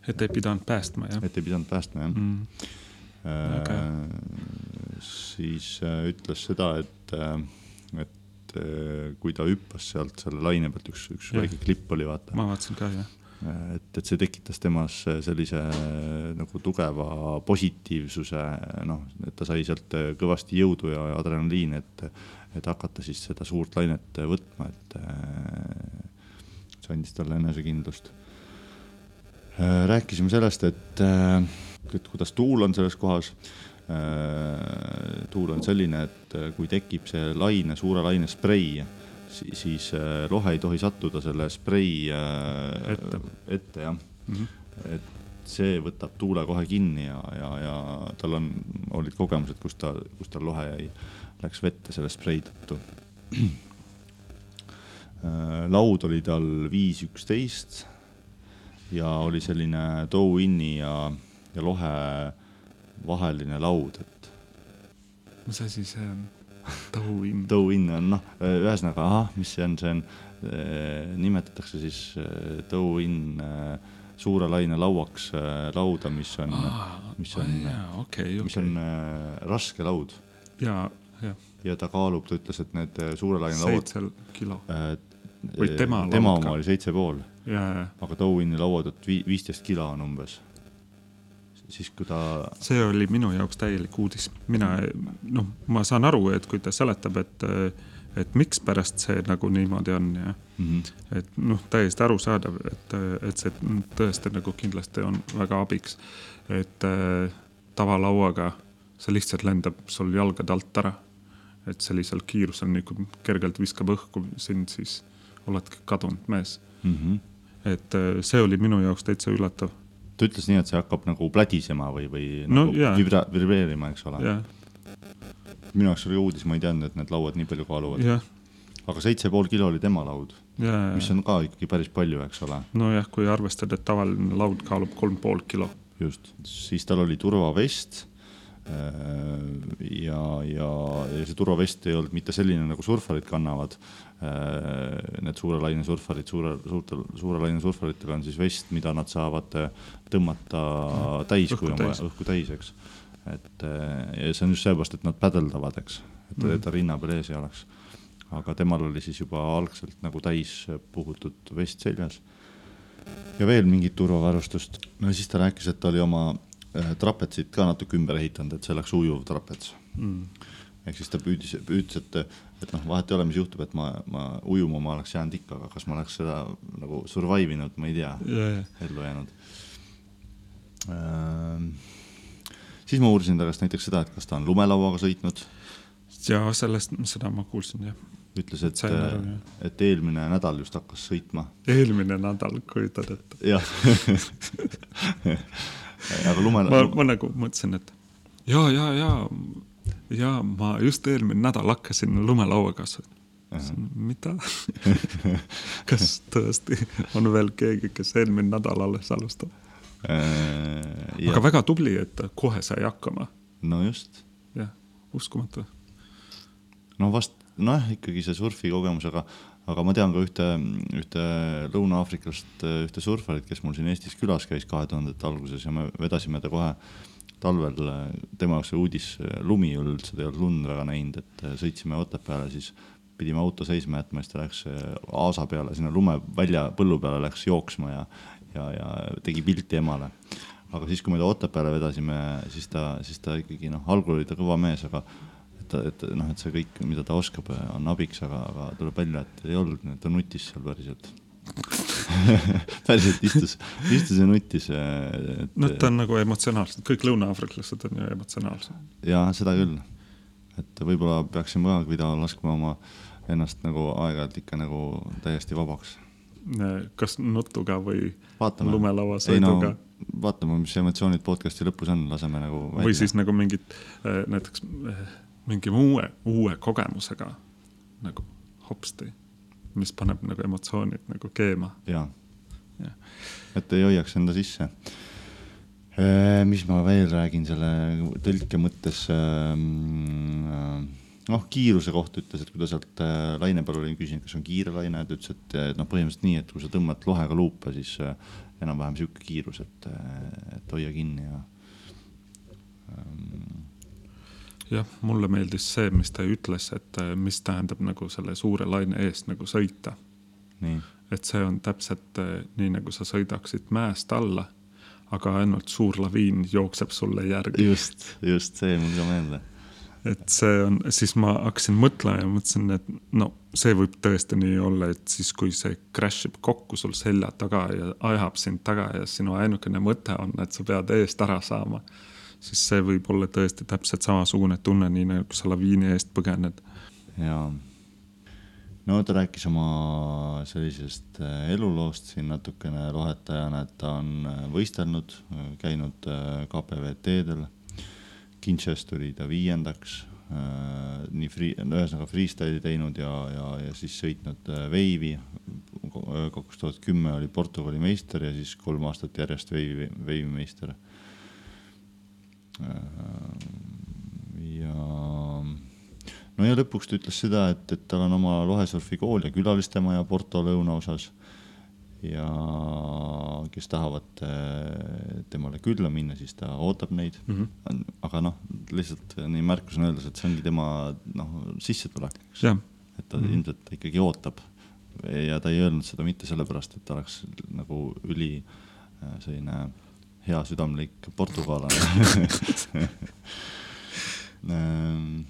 Et ei pidanud päästma, jah. et ei pidanud päästma, jah mm.. Äh, siis äh, ütles seda, et äh,, et kui ta hüppas sealt selle laine pealt, üks, üks ja. väike klipp oli, vaata. ma vaatasin ka, jah et, et see tekitas temas sellise nagu tugeva positiivsuse, noh, et ta sai sealt kõvasti jõudu ja adrenaliini, et, et hakata siis seda suurt lainet võtma, et see andis talle enesekindlust. Rääkisime sellest, et, et kuidas tuul on selles kohas. tuul on selline, et kui tekib see laine, suure laine sprei siis, äh, lohe ei tohi sattuda selle sprei äh, ette, ette jah mm. -hmm. et see võtab tuule kohe kinni ja, ja, ja tal on, olid kogemused, kus ta, kus tal lohe jäi, läks vette selle sprei tõttu. Äh, laud oli tal viis üksteist ja oli selline toe-in'i ja, ja lohe vaheline laud, et. mis asi see on? Toe-in. Toe-in on noh, ühesõnaga, ahah, mis see on, see on, eh, nimetatakse siis eh, toe-in eh, suure laine lauaks lauda, mis on ah,, mis on oh,, okay, okay. mis on raske laud. ja, jah. ja ta kaalub, ta ütles, et need suure laine lauad. seitse kilo äh,. või tema laud. tema oma oli seitse pool. Aga toe-in'i lauad, et viisteist kilo on umbes siis kui ta. see oli minu jaoks täielik uudis, mina noh, ma saan aru, et kui ta seletab, et, et mikspärast see nagu niimoodi on ja mm -hmm. et noh, täiesti arusaadav, et, et see tõesti nagu kindlasti on väga abiks. et äh, tavalauaga see lihtsalt lendab sul jalgade alt ära. et sellisel kiirusel nagu kergelt viskab õhku sind, siis oledki kadunud mees mm. -hmm. Et äh, see oli minu jaoks täitsa üllatav. Ta ütles nii, et see hakkab nagu plädisema või, või no, nagu yeah. vibra-, vibreerima, eks ole. Yeah.. minu jaoks oli uudis, ma ei teadnud, et need lauad nii palju kaaluvad. Yeah.. aga seitse pool kilo oli tema laud yeah,, mis on ka ikkagi päris palju, eks ole. nojah, kui arvestada, et tavaline laud kaalub kolm pool kilo. just, siis tal oli turvavest äh, ja, ja, ja see turvavest ei olnud mitte selline, nagu surfarid kannavad, need suure laine surfarid, suure, suurtel, suure laine surfaritel on siis vest, mida nad saavad äh, tõmmata täis, kui on vaja, õhku täis, eks. et äh, ja see on just sellepärast, et nad pädeldavad, eks, et mm -hmm. ta rinna peal ees ei oleks. aga temal oli siis juba algselt nagu täis puhutud vest seljas. ja veel mingit turvavarustust. no siis ta rääkis, et ta oli oma trapetsit ka natuke ümber ehitanud, et see oleks ujuv trapets mm ehk siis ta püüdis, püüdis, et, et noh, vahet ei ole, mis juhtub, et ma, ma ujuma ma oleks jäänud ikka, aga kas ma oleks seda nagu survive inud, ma ei tea yeah., ellu jäänud ähm,. siis ma uurisin ta käest näiteks seda, et kas ta on lumelauaga sõitnud. ja sellest, seda ma kuulsin jah. ütles, et, et eelmine nädal just hakkas sõitma. eelmine nädal, kujutad ette? jah aga lume. ma, ma nagu mõtlesin, et ja, ja, ja ja ma just eelmine nädal hakkasin lumelauaga sõitma. mida kas tõesti on veel keegi, kes eelmine nädal alles alustab äh,? aga väga tubli, et kohe sai hakkama. no just. jah, uskumatu. no vast, nojah, ikkagi see surfi kogemus, aga, aga ma tean ka ühte, ühte Lõuna-Aafrikast ühte surfarit, kes mul siin Eestis külas käis kahe tuhandete alguses ja me vedasime ta kohe talvel tema jaoks oli uudis, lumi ei olnud üldse, ta ei olnud lund väga näinud, et sõitsime Otepääle, siis pidime auto seisma jätma, siis ta läks äh, aasa peale, sinna lumevälja põllu peale läks jooksma ja, ja, ja tegi pilti emale. aga siis, kui me ta Otepääle vedasime, siis ta, siis ta ikkagi noh, algul oli ta kõva mees, aga et, et noh, et see kõik, mida ta oskab, on abiks, aga, aga tuleb välja, et ei olnud, ta nutis seal päriselt päriselt istus, istus ja nuttis. noh, ta on nagu emotsionaalselt, kõik lõuna-aafriklased on ju emotsionaalsed. ja seda küll, et võib-olla peaksime ka Guido laskma oma ennast nagu aeg-ajalt ikka nagu täiesti vabaks. kas nutuga või vaatame. lumelauasõiduga no,? vaatame, mis emotsioonid podcast'i lõpus on, laseme nagu. või siis nagu mingit äh, näiteks äh, mingi uue, uue kogemusega nagu hopsti mis paneb nagu emotsioonid nagu keema. jaa ja., et ei hoiaks enda sisse. mis ma veel räägin selle tõlke mõttes ähm,? noh, kiiruse kohta ütles, et kui ta sealt äh, laine peal oli küsinud, kas on kiire laine, ta ütles, et noh, põhimõtteliselt nii, et kui sa tõmbad lohega luupe, siis äh, enam-vähem sihuke kiirus, et, et hoia kinni ja ähm.... jah, mulle meeldis see, mis ta ütles, et mis tähendab nagu selle suure laine eest nagu sõita. et see on täpselt nii, nagu sa sõidaksid mäest alla aga ainult suur laviin jookseb sulle järgi. just, just see mul ka meelde. et see on, siis ma hakkasin mõtlema ja mõtlesin, et no see võib tõesti nii olla, et siis, kui see crash ib kokku sul selja taga ja ajab sind taga ja sinu ainukene mõte on, et sa pead eest ära saama, siis see võib olla tõesti täpselt samasugune tunne, nii nagu sa laviini eest põgened. jaa no ta rääkis oma sellisest äh, eluloost siin natukene lohetajana, et ta on äh, võistelnud, äh, käinud KPVT-del. Kinches tuli ta viiendaks, nii free, ühesõnaga freestyle'i teinud ja, ja, ja siis sõitnud veivi. kaks tuhat kümme oli Portugali meister ja siis kolm aastat järjest veivi, veivimeister. Ja no ja lõpuks ta ütles seda, et, et tal on oma lohesurfikool ja külalistemaja Porto lõunaosas. ja kes tahavad eh, temale külla minna, siis ta ootab neid mm. -hmm. aga noh, lihtsalt nii märkusena öeldes, et see ongi tema noh, sissetulek, eks. et ta mm -hmm. ilmselt ikkagi ootab ja ta ei öelnud seda mitte sellepärast, et ta oleks nagu üli eh, selline hea südamlik portugallane ehm,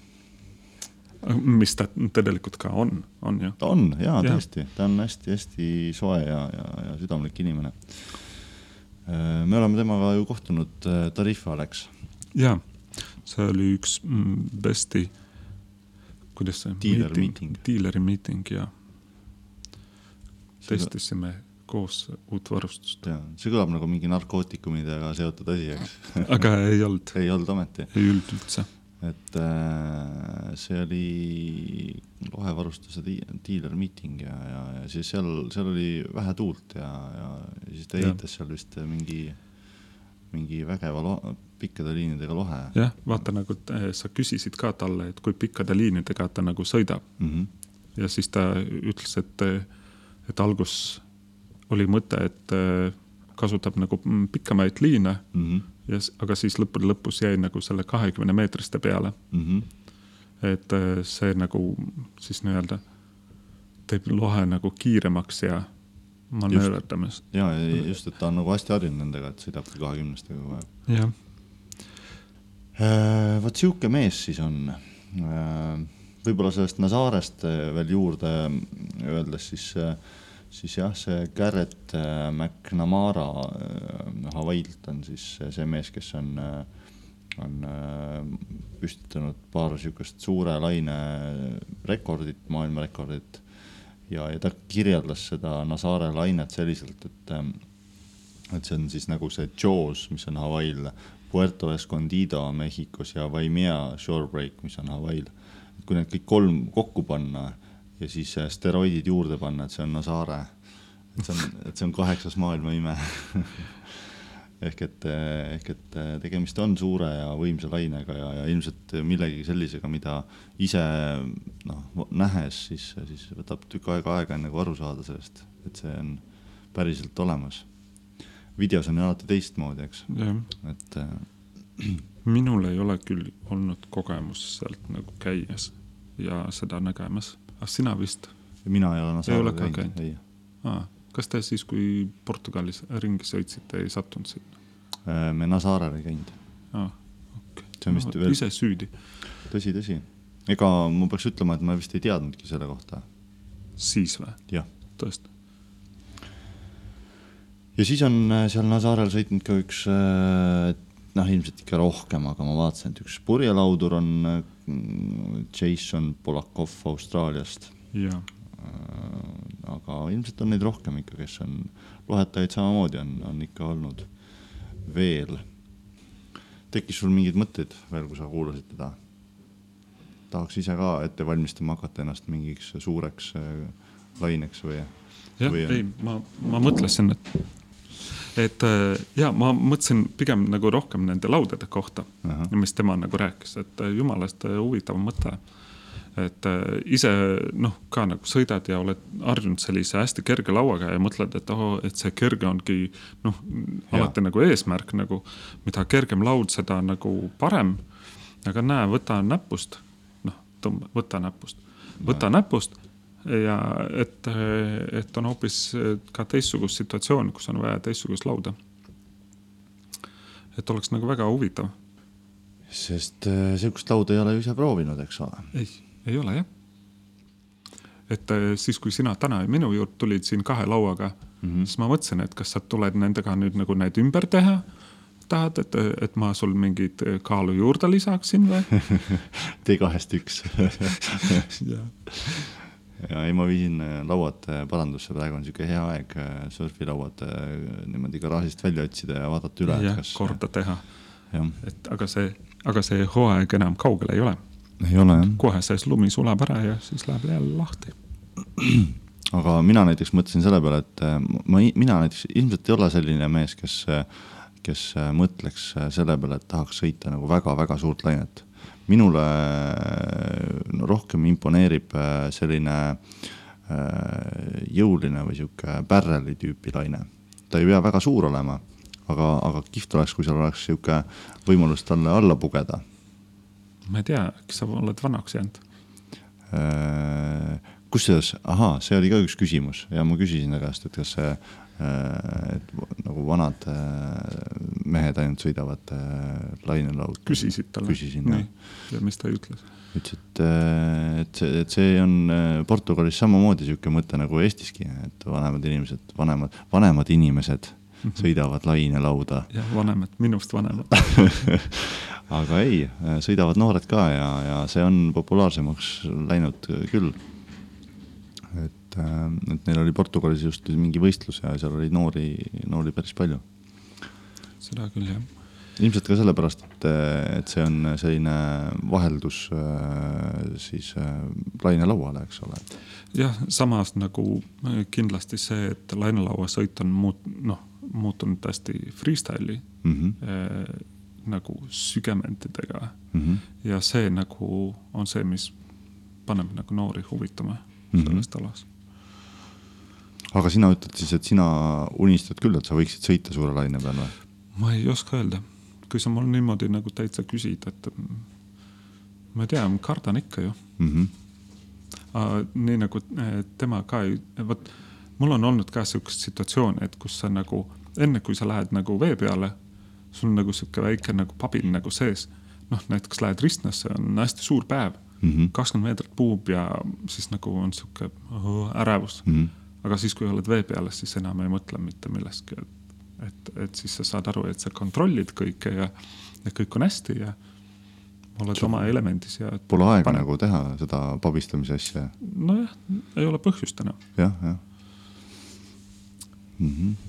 mis ta tegelikult ka on, on ju. ta on ja, ja. tõesti, ta on hästi-hästi soe ja, ja, ja südamlik inimene. Äh, me oleme temaga ju kohtunud äh, Tarifa Alex. ja, see oli üks mm, besti, kuidas see. Dealer meeting. Dealeri meeting ja testisime koos uut varustust. ja, see kõlab nagu mingi narkootikumidega seotud asi, eks aga ei olnud ei olnud ometi? ei olnud üldse et äh, see oli lohevarustuse diiler meeting ja, ja, ja siis seal, seal oli vähe tuult ja, ja siis ta ehitas seal vist mingi, mingi vägeva lo-, pikkade liinidega lohe. jah, vaata nagu äh, sa küsisid ka talle, et kui pikkade liinidega ta nagu sõidab mm. -hmm. ja siis ta ütles, et, et algus oli mõte, et äh, kasutab nagu pikemaid liine mm. -hmm ja, aga siis lõppude lõpus jäi nagu selle kahekümne meetriste peale mm. -hmm. et äh, see nagu siis nii-öelda teeb lohe nagu kiiremaks ja manööverdamas. ja, ja just, et ta on nagu hästi harjunud nendega, et sõidabki kahekümnestega kogu aeg. jah äh,. vot sihuke mees siis on võib-olla sellest Nazarest veel juurde öeldes, siis siis jah, see Garrett äh, McNamara äh, Hawaiilt on siis see mees, kes on, äh, on püstitanud paar niisugust suure laine rekordit, maailmarekordit. ja, ja ta kirjeldas seda Nazare lainet selliselt, et, et see on siis nagu see Jaws, mis on Hawaii'l, Puerto Escondido Mehhikos ja Waimea Shorebreak, mis on Hawaii'l. et kui need kõik kolm kokku panna ja siis äh, steroidid juurde panna, et see on Nazare. et see on, et see on kaheksas maailma ime ehk et, äh, ehk et äh, tegemist on suure ja võimsa lainega ja, ja ilmselt millegi sellisega, mida ise noh, nähes, siis, siis võtab tükk aega aega, enne kui aru saada sellest, et see on päriselt olemas. videos on ju alati teistmoodi, eks, et äh, minul ei ole küll olnud kogemust sealt nagu käies ja seda nägemas ah sina vist? mina ei ole Nasaarel käinud, ei. Ah, kas te siis, kui Portugalis ringi sõitsite, ei sattunud sinna? Äh, me Nasaarel ei käinud ah,. Okay. see on vist no, veel. ise süüdi. tõsi, tõsi. ega ma peaks ütlema, et ma vist ei teadnudki selle kohta. siis või? tõesti? ja siis on äh, seal Nasaarel sõitnud ka üks äh, noh, ilmselt ikka rohkem, aga ma vaatasin, et üks purjelaudur on Jason Polakov Austraaliast. Äh, aga ilmselt on neid rohkem ikka, kes on, lohetajaid samamoodi on, on ikka olnud veel. tekkis sul mingeid mõtteid veel, kui sa kuulasid teda? tahaks ise ka ette valmistama hakata ennast mingiks suureks äh, laineks või? jah, ei, ma, ma mõtlesin, et et äh, ja ma mõtlesin pigem nagu rohkem nende laudade kohta, mis tema nagu rääkis, et äh, jumalast äh, huvitav mõte. et ise noh, ka nagu sõidad ja oled harjunud sellise hästi kerge lauaga ja mõtled, et oo, et see kerge ongi noh, alati nagu eesmärk nagu, mida kergem laud, seda nagu parem. aga näe, võta näpust, noh, tõmba, võta näpust, võta ja. näpust ja et, et on hoopis ka teistsugust situatsiooni, kus on vaja teistsugust lauda. et oleks nagu väga huvitav. sest äh, sihukest lauda ei ole ju ise proovinud, eks ole. ei ei ole jah. et äh, siis, kui sina täna minu juurde tulid siin kahe lauaga mm, -hmm. siis ma mõtlesin, et kas sa tuled nendega nüüd nagu need ümber teha tahad, et, et ma sul mingit kaalu juurde lisaksin või tee kahest üks ja. ei, ma viisin äh, lauad äh, parandusse, praegu on sihuke hea aeg surfilauad niimoodi garaažist välja otsida ja vaadata üle. jah korda teha. et aga see, aga see hooaeg enam kaugel ei ole ei ole jah. kohe see lumi sulab ära ja siis läheb jälle lahti. aga mina näiteks mõtlesin selle peale, et äh, ma, mina näiteks ilmselt ei ole selline mees, kes, kes äh, mõtleks äh, selle peale, et tahaks sõita nagu väga-väga suurt lainet. Minule rohkem imponeerib selline jõuline või sihuke barrel'i tüüpi laine. ta ei pea väga suur olema, aga, aga kihvt oleks, kui seal oleks sihuke võimalus talle alla pugeda ma ei tea, kas sa oled vanaks jäänud? Äh, kusjuures, ahaa, see oli ka üks küsimus ja ma küsisin ta käest, et kas see, äh, et nagu vanad äh, mehed ainult sõidavad lainelaud. küsisid talle? küsisin jah. ja mis ta ütles? ütles, et, et see, et see on Portugalis samamoodi sihuke mõte nagu Eestiski, et vanemad inimesed, vanemad, vanemad inimesed -hmm. sõidavad lainelauda. jah, vanemad, minust vanemad aga ei, sõidavad noored ka ja, ja see on populaarsemaks läinud küll. Et, et neil oli Portugalis just mingi võistlus ja seal oli noori, noori päris palju. seda küll jah. ilmselt ka sellepärast, et, et see on selline vaheldus siis lainelauale, eks ole. jah, samas nagu kindlasti see, et lainelauasõit on muut-, noh, muutunud hästi freestyle'i mm. -hmm nagu sügamentidega mm. -hmm. ja see nagu on see, mis paneb nagu noori huvituma mm -hmm. sellest alast. Aga sina ütled siis, et sina unistad küll, et sa võiksid sõita suure laine peal või? ma ei oska öelda, kui sa mul niimoodi nagu täitsa küsid, et ma ei tea, ma kardan ikka ju mm. -hmm. Nii nagu eh, tema ka vot mul on olnud ka sihukest situatsiooni, et kus sa nagu enne kui sa lähed nagu vee peale sul on nagu sihuke väike nagu pabin nagu sees. noh, näiteks lähed Ristnasse, on hästi suur päev, mhm. kakskümmend mm -hmm. meetrit puhub ja siis nagu on sihuke oh, ärevus mm. -hmm. Aga siis, kui oled vee peal, siis enam ei mõtle mitte millestki, et, et, et siis sa saad aru, et sa kontrollid kõike ja, ja kõik on hästi ja oled Sul oma elemendis ja. Pole aega pane... nagu teha seda pabistamise asja. nojah, ei ole põhjust enam. jah, jah mm. -hmm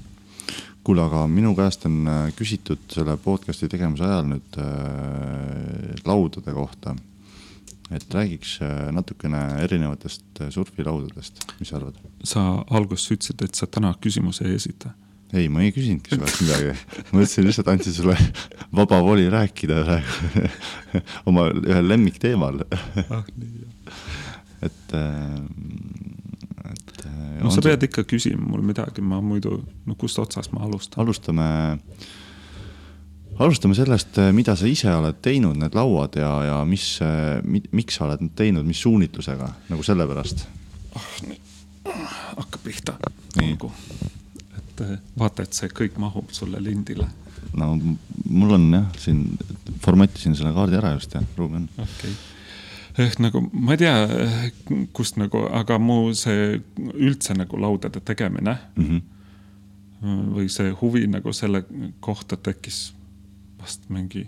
kuule, aga minu käest on äh, küsitud selle podcast'i tegemise ajal nüüd äh, laudade kohta. Et räägiks äh, natukene erinevatest äh, surfilaudadest, mis sa arvad? sa alguses ütlesid, et sa täna küsimusi ei esita. ei, ma ei küsinudki sinult midagi, ma mõtlesin lihtsalt andsin sulle vaba voli rääkida oma ühel lemmikteemal ah, nii, et äh, et. Äh, no sa pead see... ikka küsima mul midagi, ma muidu, no kust otsast ma alustan? alustame, alustame sellest, äh, mida sa ise oled teinud, need lauad ja, ja mis, äh, miks sa oled need teinud, mis suunitlusega, nagu sellepärast oh,? hakkab pihta. nagu, et vaata, et see kõik mahub sulle lindile. no mul on jah, siin formatisin selle kaardi ära just ja ruumi on. okei okay ehk nagu ma ei tea, kust nagu, aga mu see üldse nagu laudade tegemine mm -hmm. või see huvi nagu selle kohta tekkis vast mingi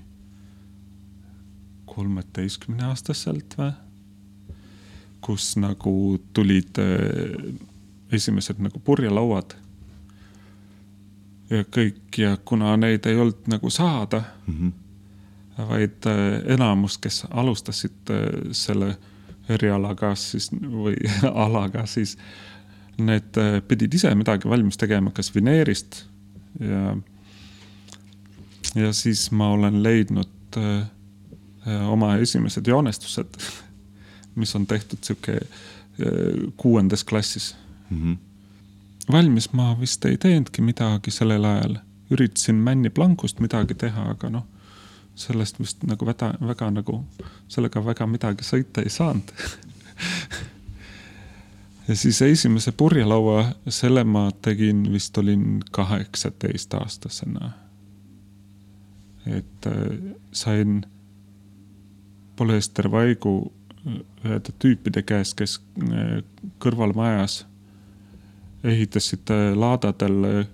kolmeteistkümne aastaselt või? kus nagu tulid äh, esimesed nagu purjelauad. ja kõik ja kuna neid ei olnud nagu saada mm, -hmm vaid äh, enamus, kes alustasid äh, selle erialaga siis või alaga, siis need pidid ise midagi valmis tegema, kas vineerist ja, ja siis ma olen leidnud oma esimesed joonestused, mis on tehtud sihuke äh, kuuendas klassis mm. -hmm. valmis ma vist ei teinudki midagi sellel ajal, üritasin Männi Blancust midagi teha, aga noh, sellest vist nagu väga, väga nagu, sellega väga midagi sõita ei saanud ja siis esimese purjelaua, selle ma tegin, vist olin kaheksateistaastasena. Et äh, sain polüestervaigu ühede tüüpide käest, kes äh, kõrvalmajas ehitasid äh, laadadel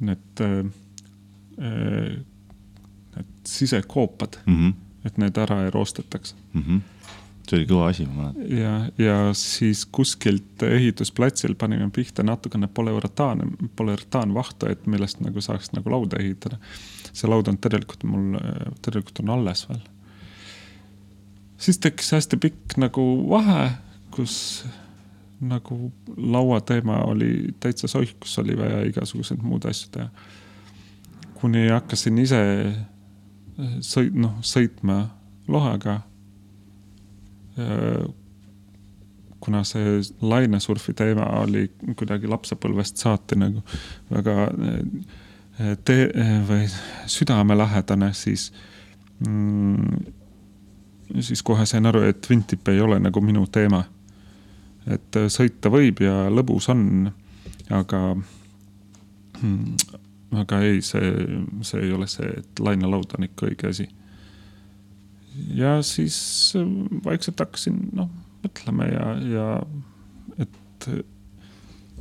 need, need sisekoopad Mm -hmm. et need ära ei roostetaks Mm -hmm. See oli kõva asi, ma mäletan. ja, ja siis kuskilt ehitusplatsil panime pihta natukene polüuretaani, polüuretaanvahtu, et millest nagu saaks nagu lauda ehitada. see laud on tegelikult mul, tegelikult on alles veel. siis tekkis hästi pikk nagu vahe, kus nagu lauateema oli täitsa soih, kus oli vaja igasuguseid muud asju teha. kuni hakkasin ise sõit-, noh, sõitma lohaga kuna see lainesurfi teema oli kuidagi lapsepõlvest saati nagu väga te- või südamelähedane, siis mm,, siis kohe sain aru, et Twintip ei ole nagu minu teema. et sõita võib ja lõbus on, aga mm, aga ei, see, see ei ole see, et lainelaud on ikka õige asi ja siis vaikselt hakkasin noh, mõtlema ja, ja et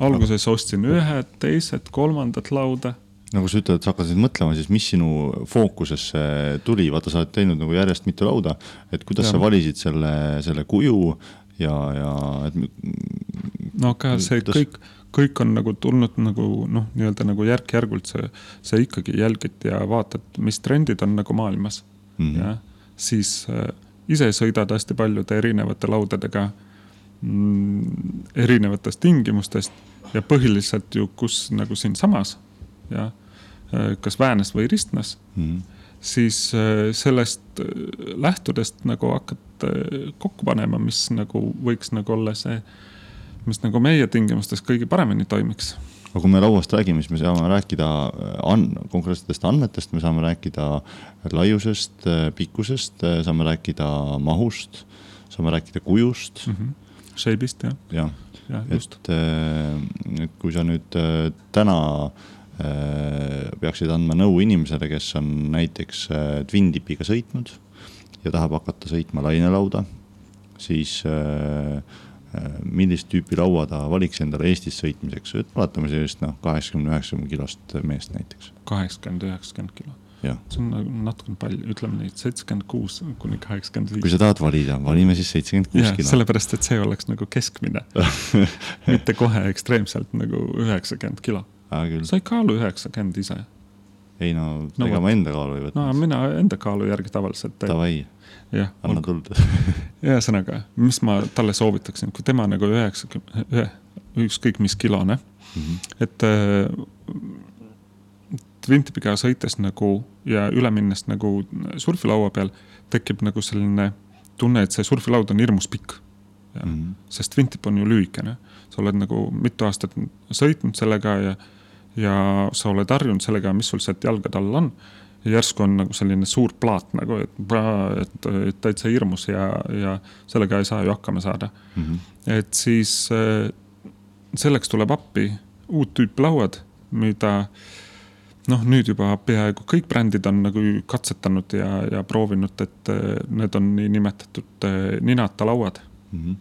alguses ostsin ühed, teised, kolmandad lauda. nagu sa ütled, et sa hakkasid mõtlema, siis mis sinu fookusesse tuli, vaata, sa oled teinud nagu järjest mitu lauda, et kuidas ja. sa valisid selle, selle kuju ja, ja et. no aga see kuidas... kõik, kõik on nagu tulnud nagu noh, nii-öelda nagu järk-järgult see, sa ikkagi jälgid ja vaatad, mis trendid on nagu maailmas mm. -hmm. jah siis äh, ise sõidad hästi paljude erinevate laudadega mm, erinevatest tingimustest ja põhiliselt ju, kus nagu siinsamas ja äh, kas Väänes või Ristnas mm, -hmm. siis äh, sellest lähtudest nagu hakkad kokku panema, mis nagu võiks nagu olla see, mis nagu meie tingimustes kõige paremini toimiks aga kui me lauast räägime, siis me saame rääkida äh, an-, konkreetsetest andmetest, me saame rääkida laiusest, äh, pikkusest, äh, saame rääkida mahust, saame rääkida kujust mm. -hmm. Shape'ist jah. jah ja, ja, et, et kui sa nüüd täna peaksid andma nõu inimesele, kes on näiteks Twin Tipiga sõitnud ja tahab hakata sõitma lainelauda, siis Äh, millist tüüpi laua ta valiks endale Eestis sõitmiseks, et vaatame sellist noh, kaheksakümne, üheksakümne kilost meest näiteks. kaheksakümmend, üheksakümmend kilo. see on nagu natukene palju, ütleme nii, et seitsekümmend kuus kuni kaheksakümmend viis. kui sa tahad valida, valime siis seitsekümmend kuus kilo. sellepärast, et see oleks nagu keskmine mitte kohe ekstreemselt nagu üheksakümmend kilo. sa ei kaalu üheksakümmend ise. ei no, no, ega ma enda kaalu ei võta. no mina enda kaalu järgi tavaliselt. Davai anna tuld ühesõnaga, mis ma talle soovitaksin, kui tema nagu üheksakümne, ühe, ükskõik mis kilone mm, -hmm. et äh, Twintipiga sõites nagu ja üle minnes nagu surfilaua peal tekib nagu selline tunne, et see surfilaud on hirmus pikk. Mm -hmm. sest Twintip on ju lühikene, sa oled nagu mitu aastat sõitnud sellega ja, ja sa oled harjunud sellega, mis sul sealt jalgade all on järsku on nagu selline suur plaat nagu, et, et, et täitsa hirmus ja, ja sellega ei saa ju hakkama saada mm. -hmm. et siis äh, selleks tuleb appi uut tüüpi lauad, mida noh, nüüd juba peaaegu kõik brändid on nagu katsetanud ja, ja proovinud, et äh, need on niinimetatud äh, ninata lauad mm. -hmm.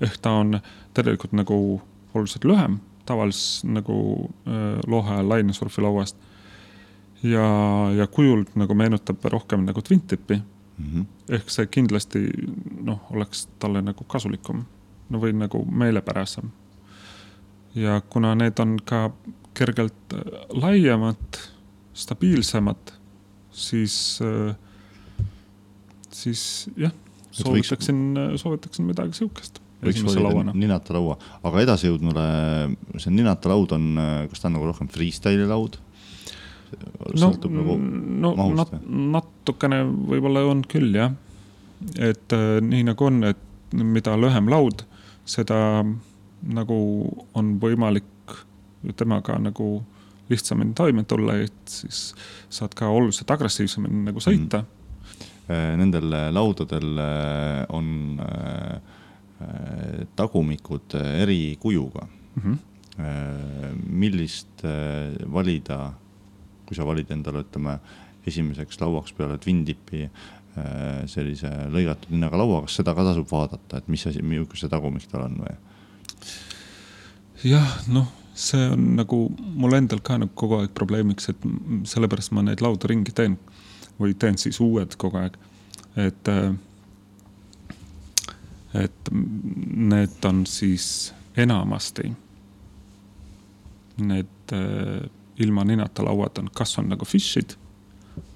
ehk ta on tegelikult nagu oluliselt lühem tavalises nagu lohe lainesurfilauast ja, ja kujult nagu meenutab rohkem nagu Twin Tipi mm. -hmm. ehk see kindlasti noh, oleks talle nagu kasulikum no või nagu meelepärasem. ja kuna need on ka kergelt äh, laiemad, stabiilsemad, siis, äh, siis jah, soovitaksin võiks..., soovitaksin midagi sihukest võiks valida ninata laua, aga edasijõudnule, see ninata laud on, kas ta on nagu rohkem freestyle'i laud? Sõltub no, nagu no, mahust nat, natukene võib-olla on küll jah. et äh, nii nagu on, et mida lühem laud, seda nagu on võimalik temaga nagu lihtsamini toime tulla, et siis saad ka oluliselt agressiivsemini nagu sõita mm. -hmm. Nendel laudadel on tagumikud eri kujuga mm. -hmm. millist valida, kui sa valid endale, ütleme esimeseks lauaks peale Twin Tipi sellise lõigatud hinnaga laua, kas seda ka tasub vaadata, et mis asi, milline see tagumik tal on või? jah, noh see on nagu mul endal ka nagu kogu aeg probleemiks, et sellepärast ma neid laudu ringi teen või teen siis uued kogu aeg. et, äh, et need on siis enamasti need äh, ilma ninata lauad on, kas on nagu fish'id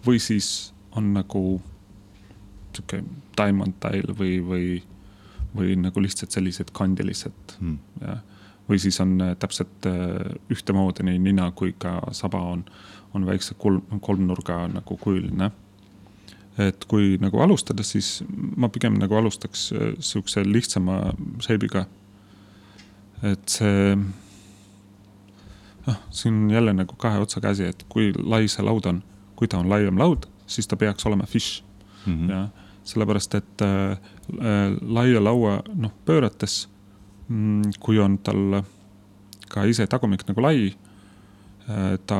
või siis on nagu sihuke diamond tile või, või, või nagu lihtsalt sellised kandilised hmm. jah või siis on äh, täpselt äh, ühtemoodi nii nina kui ka saba on, on väikse kolm, kolmnurga nagu kujuline. et kui nagu alustada, siis ma pigem nagu alustaks äh, sihukese lihtsama shape'iga. et see, noh, siin on jälle nagu kahe otsaga asi, et kui lai see laud on, kui ta on laiem laud, siis ta peaks olema fish mm. -hmm. ja sellepärast, et äh, laia laua, noh, pöörates Mm, kui on tal ka ise tagumik nagu lai, äh, ta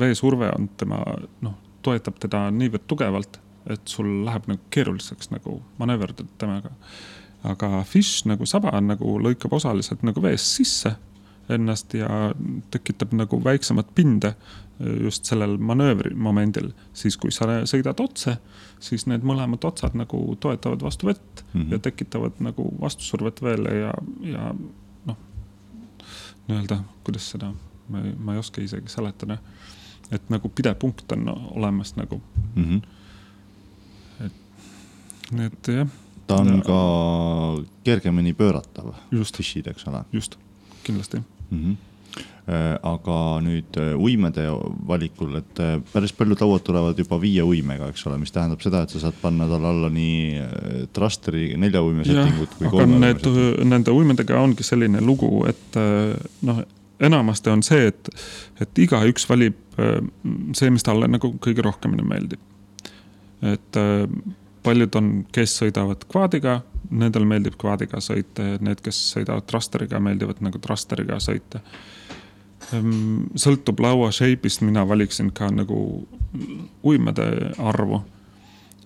veesurve on tema, noh, toetab teda niivõrd tugevalt, et sul läheb nagu keeruliseks nagu manööverdada temaga. aga fish nagu saba nagu lõikab osaliselt nagu veest sisse ennast ja tekitab nagu väiksemat pinde just sellel manöövrimomendil, siis kui sa sõidad otse, siis need mõlemad otsad nagu toetavad vastu vett mm -hmm. ja tekitavad nagu vastusurvet veel ja, ja noh, nii-öelda, kuidas seda, ma ei, ma ei oska isegi seletada. et nagu pidepunkt on olemas nagu mm. -hmm. et, et jah. ta on ja, ka kergemini pööratav. just, eks ole. just, kindlasti mm. -hmm aga nüüd äh, uimede valikul, et äh, päris paljud lauad tulevad juba viie uimega, eks ole, mis tähendab seda, et sa saad panna talle alla nii trusteri nelja uime settingut kui kolme uime settingut. Nende uimedega ongi selline lugu, et noh, enamasti on see, et, et igaüks valib see, mis talle nagu kõige rohkemini meeldib. et paljud on, kes sõidavad kvaadiga, nendel meeldib kvaadiga sõita ja need, kes sõidavad trusteriga, meeldivad nagu trusteriga sõita Ehm, sõltub laua shape'ist, mina valiksin ka nagu uimede arvu.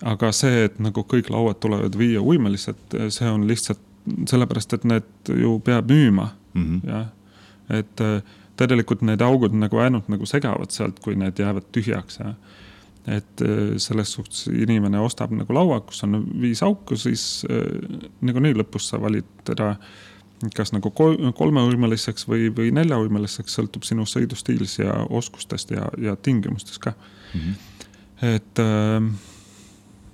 aga see, et nagu kõik lauad tulevad viia uimelised, see on lihtsalt sellepärast, et need ju peab müüma mm, -hmm. jah. et äh, tegelikult need augud nagu ainult nagu segavad sealt, kui need jäävad tühjaks ja et äh, selles suhtes inimene ostab nagu laua, kus on viis auku, siis äh, niikuinii lõpus sa valid teda kas nagu kolmeuimeliseks või, või neljauimeliseks, sõltub sinu sõidustiilist ja oskustest ja, ja tingimustest ka mm. -hmm. et äh,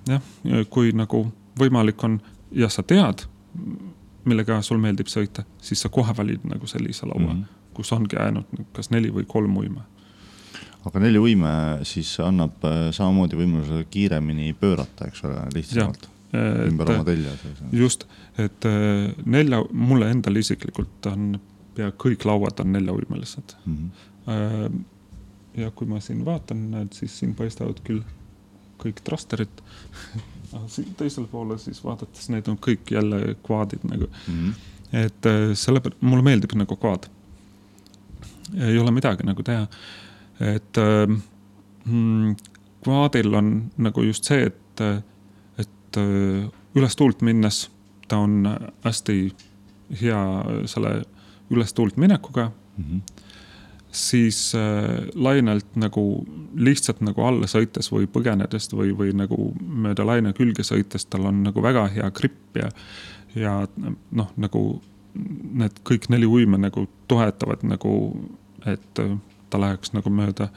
jah, kui nagu võimalik on ja sa tead, millega sul meeldib sõita, siis sa kohe valid nagu sellise laua mm, -hmm. kus ongi ainult kas neli või kolm uime. Aga neli uime siis annab äh, samamoodi võimaluse kiiremini pöörata, eks ole, lihtsamalt ümber oma telje. just, et äh, nelja, mulle endale isiklikult on pea kõik lauad on neljauimelised mm. -hmm. ja kui ma siin vaatan, siis siin paistavad küll kõik trusterid aga siin teisel poole siis vaadates, need on kõik jälle kvaadid nagu mm. -hmm. et sellepärast mulle meeldib nagu kvaad. ei ole midagi nagu teha. Et mm, kvaadil on nagu just see, et et äh, üles tuult minnes ta on hästi hea selle üles tuult minekuga mm. -hmm. siis äh, lainelt nagu lihtsalt nagu alla sõites või põgenedes või, või nagu mööda laine külge sõites, tal on nagu väga hea gripp ja, ja noh, nagu need kõik neli uime nagu toetavad nagu, et ta läheks nagu mööda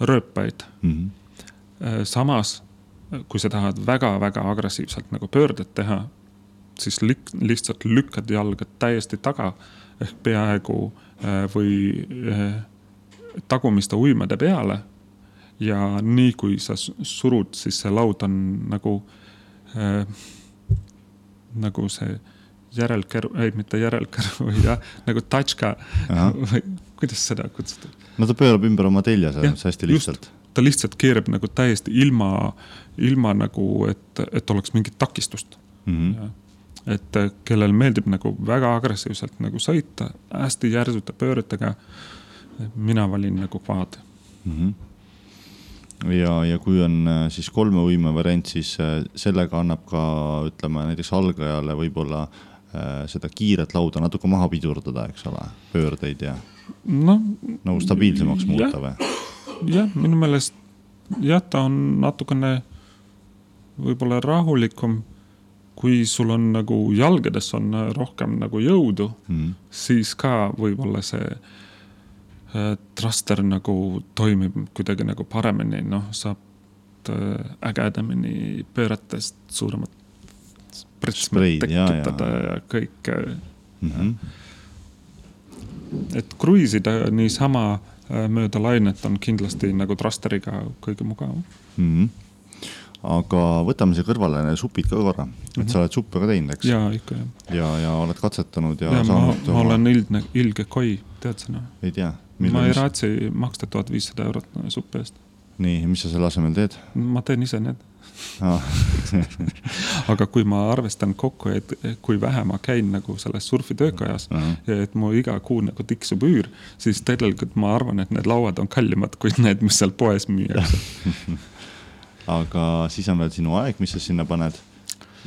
rööpaid mm. -hmm. samas kui sa tahad väga-väga agressiivselt nagu pöördet teha, siis lihtsalt lükkad jalga täiesti taga ehk peaaegu äh, või äh, tagumiste uimade peale. ja nii kui sa surud, siis see laud on nagu äh,, nagu see järelkäru, ei mitte järelkäru, jah, nagu tatška või kuidas seda kutsuda. no ta pöörab ümber oma telje selles mõttes hästi lihtsalt. ta lihtsalt keerab nagu täiesti ilma, ilma nagu, et, et oleks mingit takistust Mhm. Ja. et äh, kellel meeldib nagu väga agressiivselt nagu sõita, hästi järsute pööretega. mina valin nagu kvaad. Mhm. ja, ja kui on äh, siis kolme võime variant, siis äh, sellega annab ka ütleme näiteks algajale võib-olla seda kiiret lauda natuke maha pidurdada, eks ole, pöördeid ja noh, nagu stabiilsemaks muuta või? jah, minu meelest jah, ta on natukene võib-olla rahulikum. kui sul on nagu jalgades on rohkem nagu jõudu, Mhm. siis ka võib-olla see äh, thruster nagu toimib kuidagi nagu paremini, noh, saab äh, ägedamini pööratest suuremat Spreid, tekitada ja, ja kõike. Mhm. Et kruiisida niisama äh, mööda lainet on kindlasti nagu thrusteriga kõige mugavam. Mhm. aga võtame siia kõrvale supid ka korra, et sa oled suppe ka teinud, eks? ja ikka jah. ja, ja oled katsetanud ja, ja, saanud ma olen ildne, ilge koi, tead sa noh? ei tea, ma ei raatsi maksta tuhat viissada eurot suppe eest. nii, mis sa selle asemel teed ma teen ise need. Ah? aga kui ma arvestan kokku, et kui vähe ma käin nagu selles surfitöökojas Ahah. ja et mu iga kuu nagu tiksub üür, siis tegelikult ma arvan, et need lauad on kallimad kui need, mis seal poes müüakse. aga siis on veel sinu aeg, mis sa sinna paned.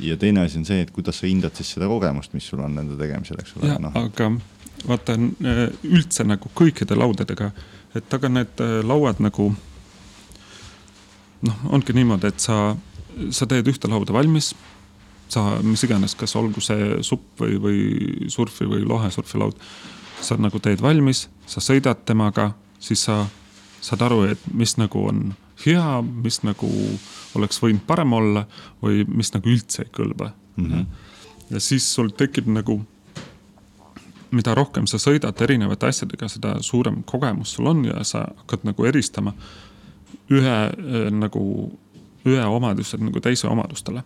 ja teine asi on see, et kuidas sa hindad siis seda kogemust, mis sul on nende tegemisel, eks ole noh, aga vaata üldse nagu kõikide laudadega, et aga need äh, lauad nagu noh, ongi niimoodi, et sa, sa teed ühte lauda valmis. sa, mis iganes, kas olgu see supp või, või surfi või lohesurfi laud. sa nagu teed valmis, sa sõidad temaga, siis sa saad aru, et mis nagu on hea, mis nagu oleks võinud parem olla või mis nagu üldse ei kõlba mm. -hmm. ja siis sul tekib nagu mida rohkem sa sõidad erinevate asjadega, seda suurem kogemus sul on ja sa hakkad nagu eristama ühe äh, nagu, ühe omadused nagu teise omadustele.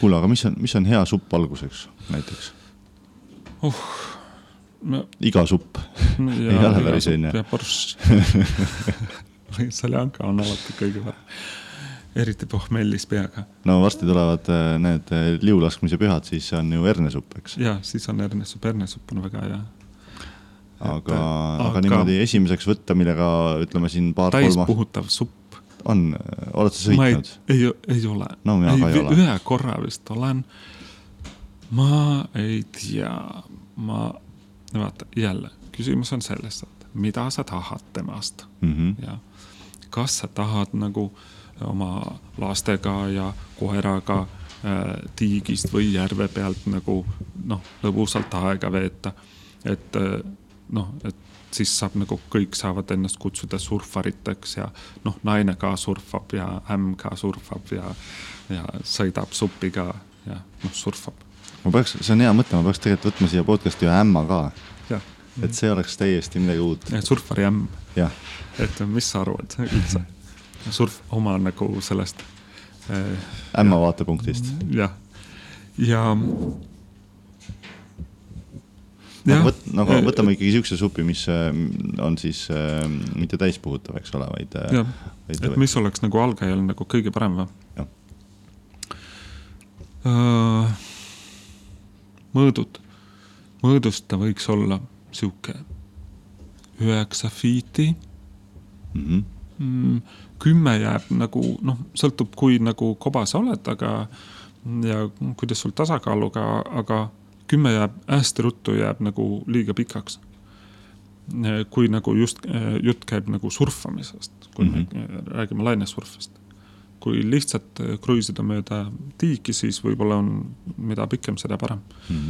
kuule, aga mis on, mis on hea supp alguseks näiteks? no iga supp. Ei ole päris, on ju? ja borš või saljanka on alati kõige parem. eriti pohmellis peaga no varsti tulevad äh, need äh, liulaskmise pühad, siis on ju hernesupp, eks. ja siis on hernesupp, hernesupp on väga hea. aga, aga, aga- niimoodi esimeseks võtta, millega ütleme siin aastat täispuhutav supp on, oled sa sõitnud?, ei, ei ole No ühe korra vist olen. ma ei tea, ma, vaata jälle, küsimus on selles, et mida sa tahad temast Mhm. ja kas sa tahad nagu oma lastega ja koeraga äh, tiigist või järve pealt nagu noh, lõbusalt aega veeta. et äh, noh, et siis saab nagu kõik saavad ennast kutsuda surfariteks ja noh, naine ka surfab ja ämm ka surfab ja, ja sõidab supiga ja noh, surfab. ma peaks, see on hea mõte, ma peaks tegelikult võtma siia podcast'i ühe ämma ka, et see oleks täiesti midagi uut, surfari ämm, et mis sa arvad üldse? surf oma nagu sellest äh, ämma vaatepunktist. jah, ja. Aga võt-, nagu võtame ikkagi siukse supi, mis äh, on siis äh, mitte täispuhutav, eks ole, vaid. jah, et mis oleks nagu algajal nagu kõige parem või Jah.? mõõdud, mõõdust ta võiks olla sihuke üheksa fiiti Mhm. mm,. kümme jääb nagu noh, sõltub, kui nagu koba sa oled, aga ja kuidas sul tasakaaluga, aga kümme jääb hästi ruttu jääb nagu liiga pikaks. kui nagu just jutt käib nagu surfamisest, kui mm -hmm. me räägime lainesurfist. kui lihtsalt kruiisida mööda tiiki, siis võib-olla on, mida pikem, seda parem. Mhm.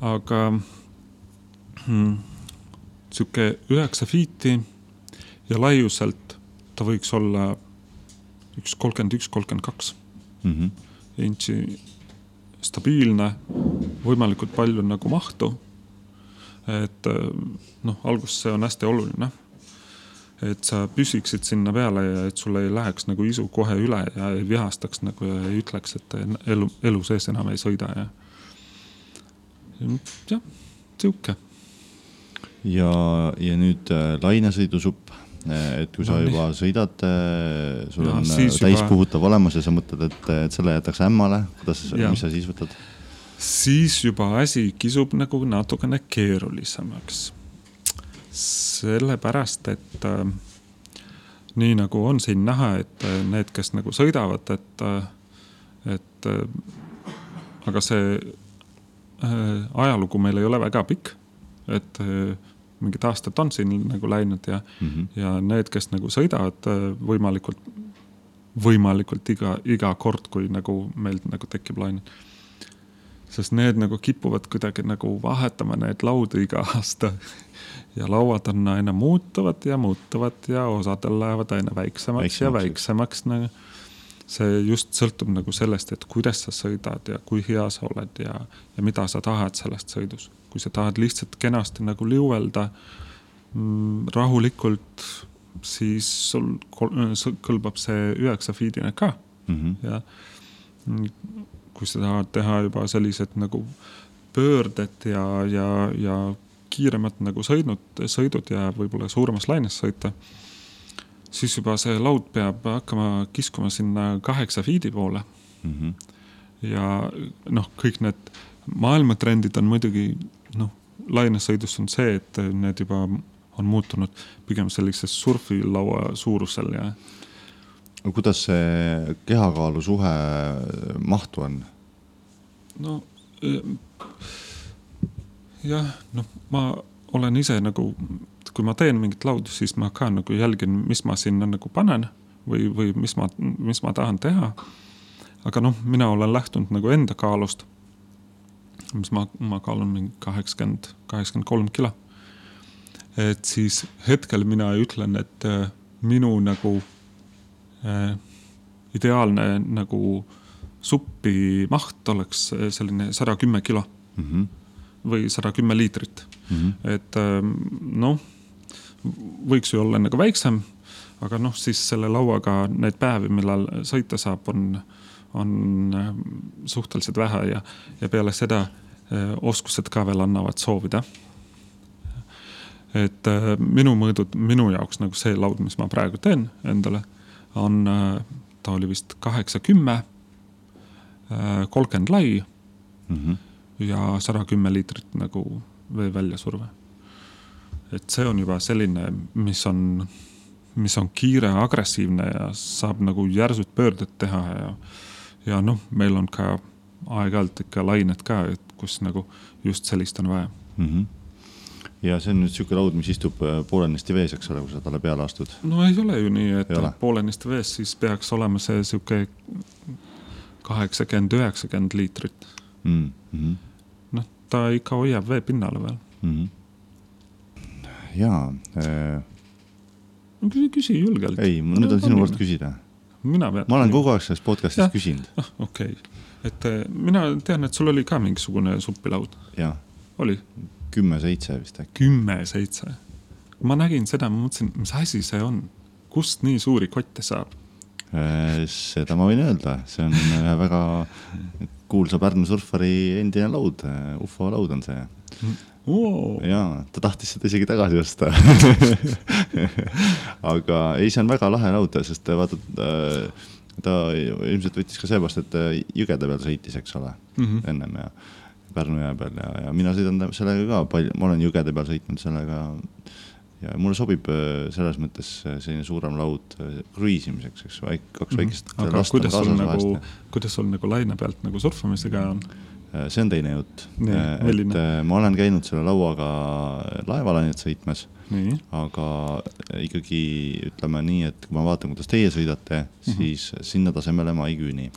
aga mm, sihuke üheksa fiiti ja laiuselt ta võiks olla üks kolmkümmend üks, kolmkümmend kaks Mhm. intsi stabiilne, võimalikult palju nagu mahtu. et äh, noh, alguses see on hästi oluline. et sa püsiksid sinna peale ja et sul ei läheks nagu isu kohe üle ja ei vihastaks nagu ja ei ütleks, et elu, elu sees enam ei sõida ja. jah, sihuke. ja, ja nüüd äh, lainesõidusupp, et kui sa no, juba sõidad, sul ja, on täispuhutav juba... olemas ja sa mõtled, et, et selle jätaks ämmale, kuidas, mis sa siis võtad? siis juba asi kisub nagu natukene keerulisemaks. sellepärast, et äh, nii nagu on siin näha, et äh, need, kes nagu sõidavad, et, äh, et äh, aga see äh, ajalugu meil ei ole väga pikk. et äh, mingid aastad on siin nagu läinud ja mm, -hmm. ja need, kes nagu sõidavad äh, võimalikult, võimalikult iga, iga kord, kui nagu meil nagu tekib laine sest need nagu kipuvad kuidagi nagu vahetama neid laudu iga aasta. ja lauad on aina muutuvad ja muutuvad ja osadel lähevad aina väiksemaks, väiksemaks ja väiksemaks nagu. see just sõltub nagu sellest, et kuidas sa sõidad ja kui hea sa oled ja, ja mida sa tahad sellest sõidus. Kui sa tahad lihtsalt kenasti nagu liuelda mm, rahulikult, siis sul kõlbab see üheksa feed'ine ka mm. -hmm. ja kui sa tahad teha juba sellised nagu pöörded ja, ja, ja kiiremad nagu sõidnud, sõidud ja võib-olla suuremas laines sõita, siis juba see laud peab hakkama kiskuma sinna kaheksa feed'i poole mm. -hmm. ja noh, kõik need maailmatrendid on muidugi noh, lainesõidus on see, et need juba on muutunud pigem sellises surfilaua suurusel ja kuidas see kehakaalu suhe mahtu on? no jah, noh, ma olen ise nagu, kui ma teen mingit laudu, siis ma ka nagu jälgin, mis ma sinna nagu panen või, või mis ma, mis ma tahan teha. aga noh, mina olen lähtunud nagu enda kaalust. Mis ma, ma kaalun mingi kaheksakümmend, kaheksakümmend kolm kilo. et siis hetkel mina ütlen, et äh, minu nagu äh, ideaalne nagu suppi maht oleks selline sada kümme kilo mm. -hmm. või sada kümme liitrit mm. -hmm. et ähm, noh, võiks ju olla nagu väiksem, aga noh, siis selle lauaga neid päevi, millal sõita saab, on, on äh, suhteliselt vähe ja, ja peale seda äh, oskused ka veel annavad soovida et äh, minu mõõdud, minu jaoks nagu see laud, mis ma praegu teen endale, on, ta oli vist kaheksa, kümme, kolmkümmend lai mm -hmm. ja sada kümme liitrit nagu vee väljasurve. et see on juba selline, mis on, mis on kiire, agressiivne ja saab nagu järsud pöörded teha ja, ja noh, meil on ka aeg-ajalt ikka lained ka, et kus nagu just sellist on vaja mm. -hmm ja see on nüüd sihuke laud, mis istub äh, poolenisti vees, eks ole, kui sa talle peale astud? no ei ole ju nii, et poolenisti vees, siis peaks olema see sihuke kaheksakümmend, üheksakümmend liitrit mm. -hmm. noh, ta ikka hoiab vee pinnale veel mm. -hmm. jaa äh.... no küsi, küsi julgelt. ei, nüüd on sinu kord küsida. mina pean. ma olen kogu aeg selles podcast'is ja. küsinud. ah, okei okay., et äh, mina tean, et sul oli ka mingisugune suppilaud. oli? kümme-seitse vist äkki. kümme-seitse. ma nägin seda, ma mõtlesin, mis asi see on, kust nii suuri kotte saab Äh, seda ma võin öelda, see on ühe väga kuulsa Pärnu surfari endine laud, äh, ufo laud on see oh.. ja ta tahtis seda isegi tagasi osta aga ei, see on väga lahe laud, sest vaata ta ilmselt võttis ka seepärast, et jõgede peal sõitis, eks ole mm, -hmm. ennem ja Pärnu jää peal ja, ja mina sõidan sellega ka palju, ma olen jõgede peal sõitnud sellega ja mulle sobib äh, selles mõttes äh, selline suurem laud äh, kruiisimiseks, eks, väik-, kaks väikest mm. -hmm. aga kuidas sul nagu, kuidas sul nagu laine pealt nagu surfamisega on? see on teine jutt. et ma olen käinud selle lauaga laevalainet sõitmas, aga ikkagi ütleme nii, et kui ma vaatan, kuidas teie sõidate mm, -hmm. siis sinna tasemele ma ei küüni.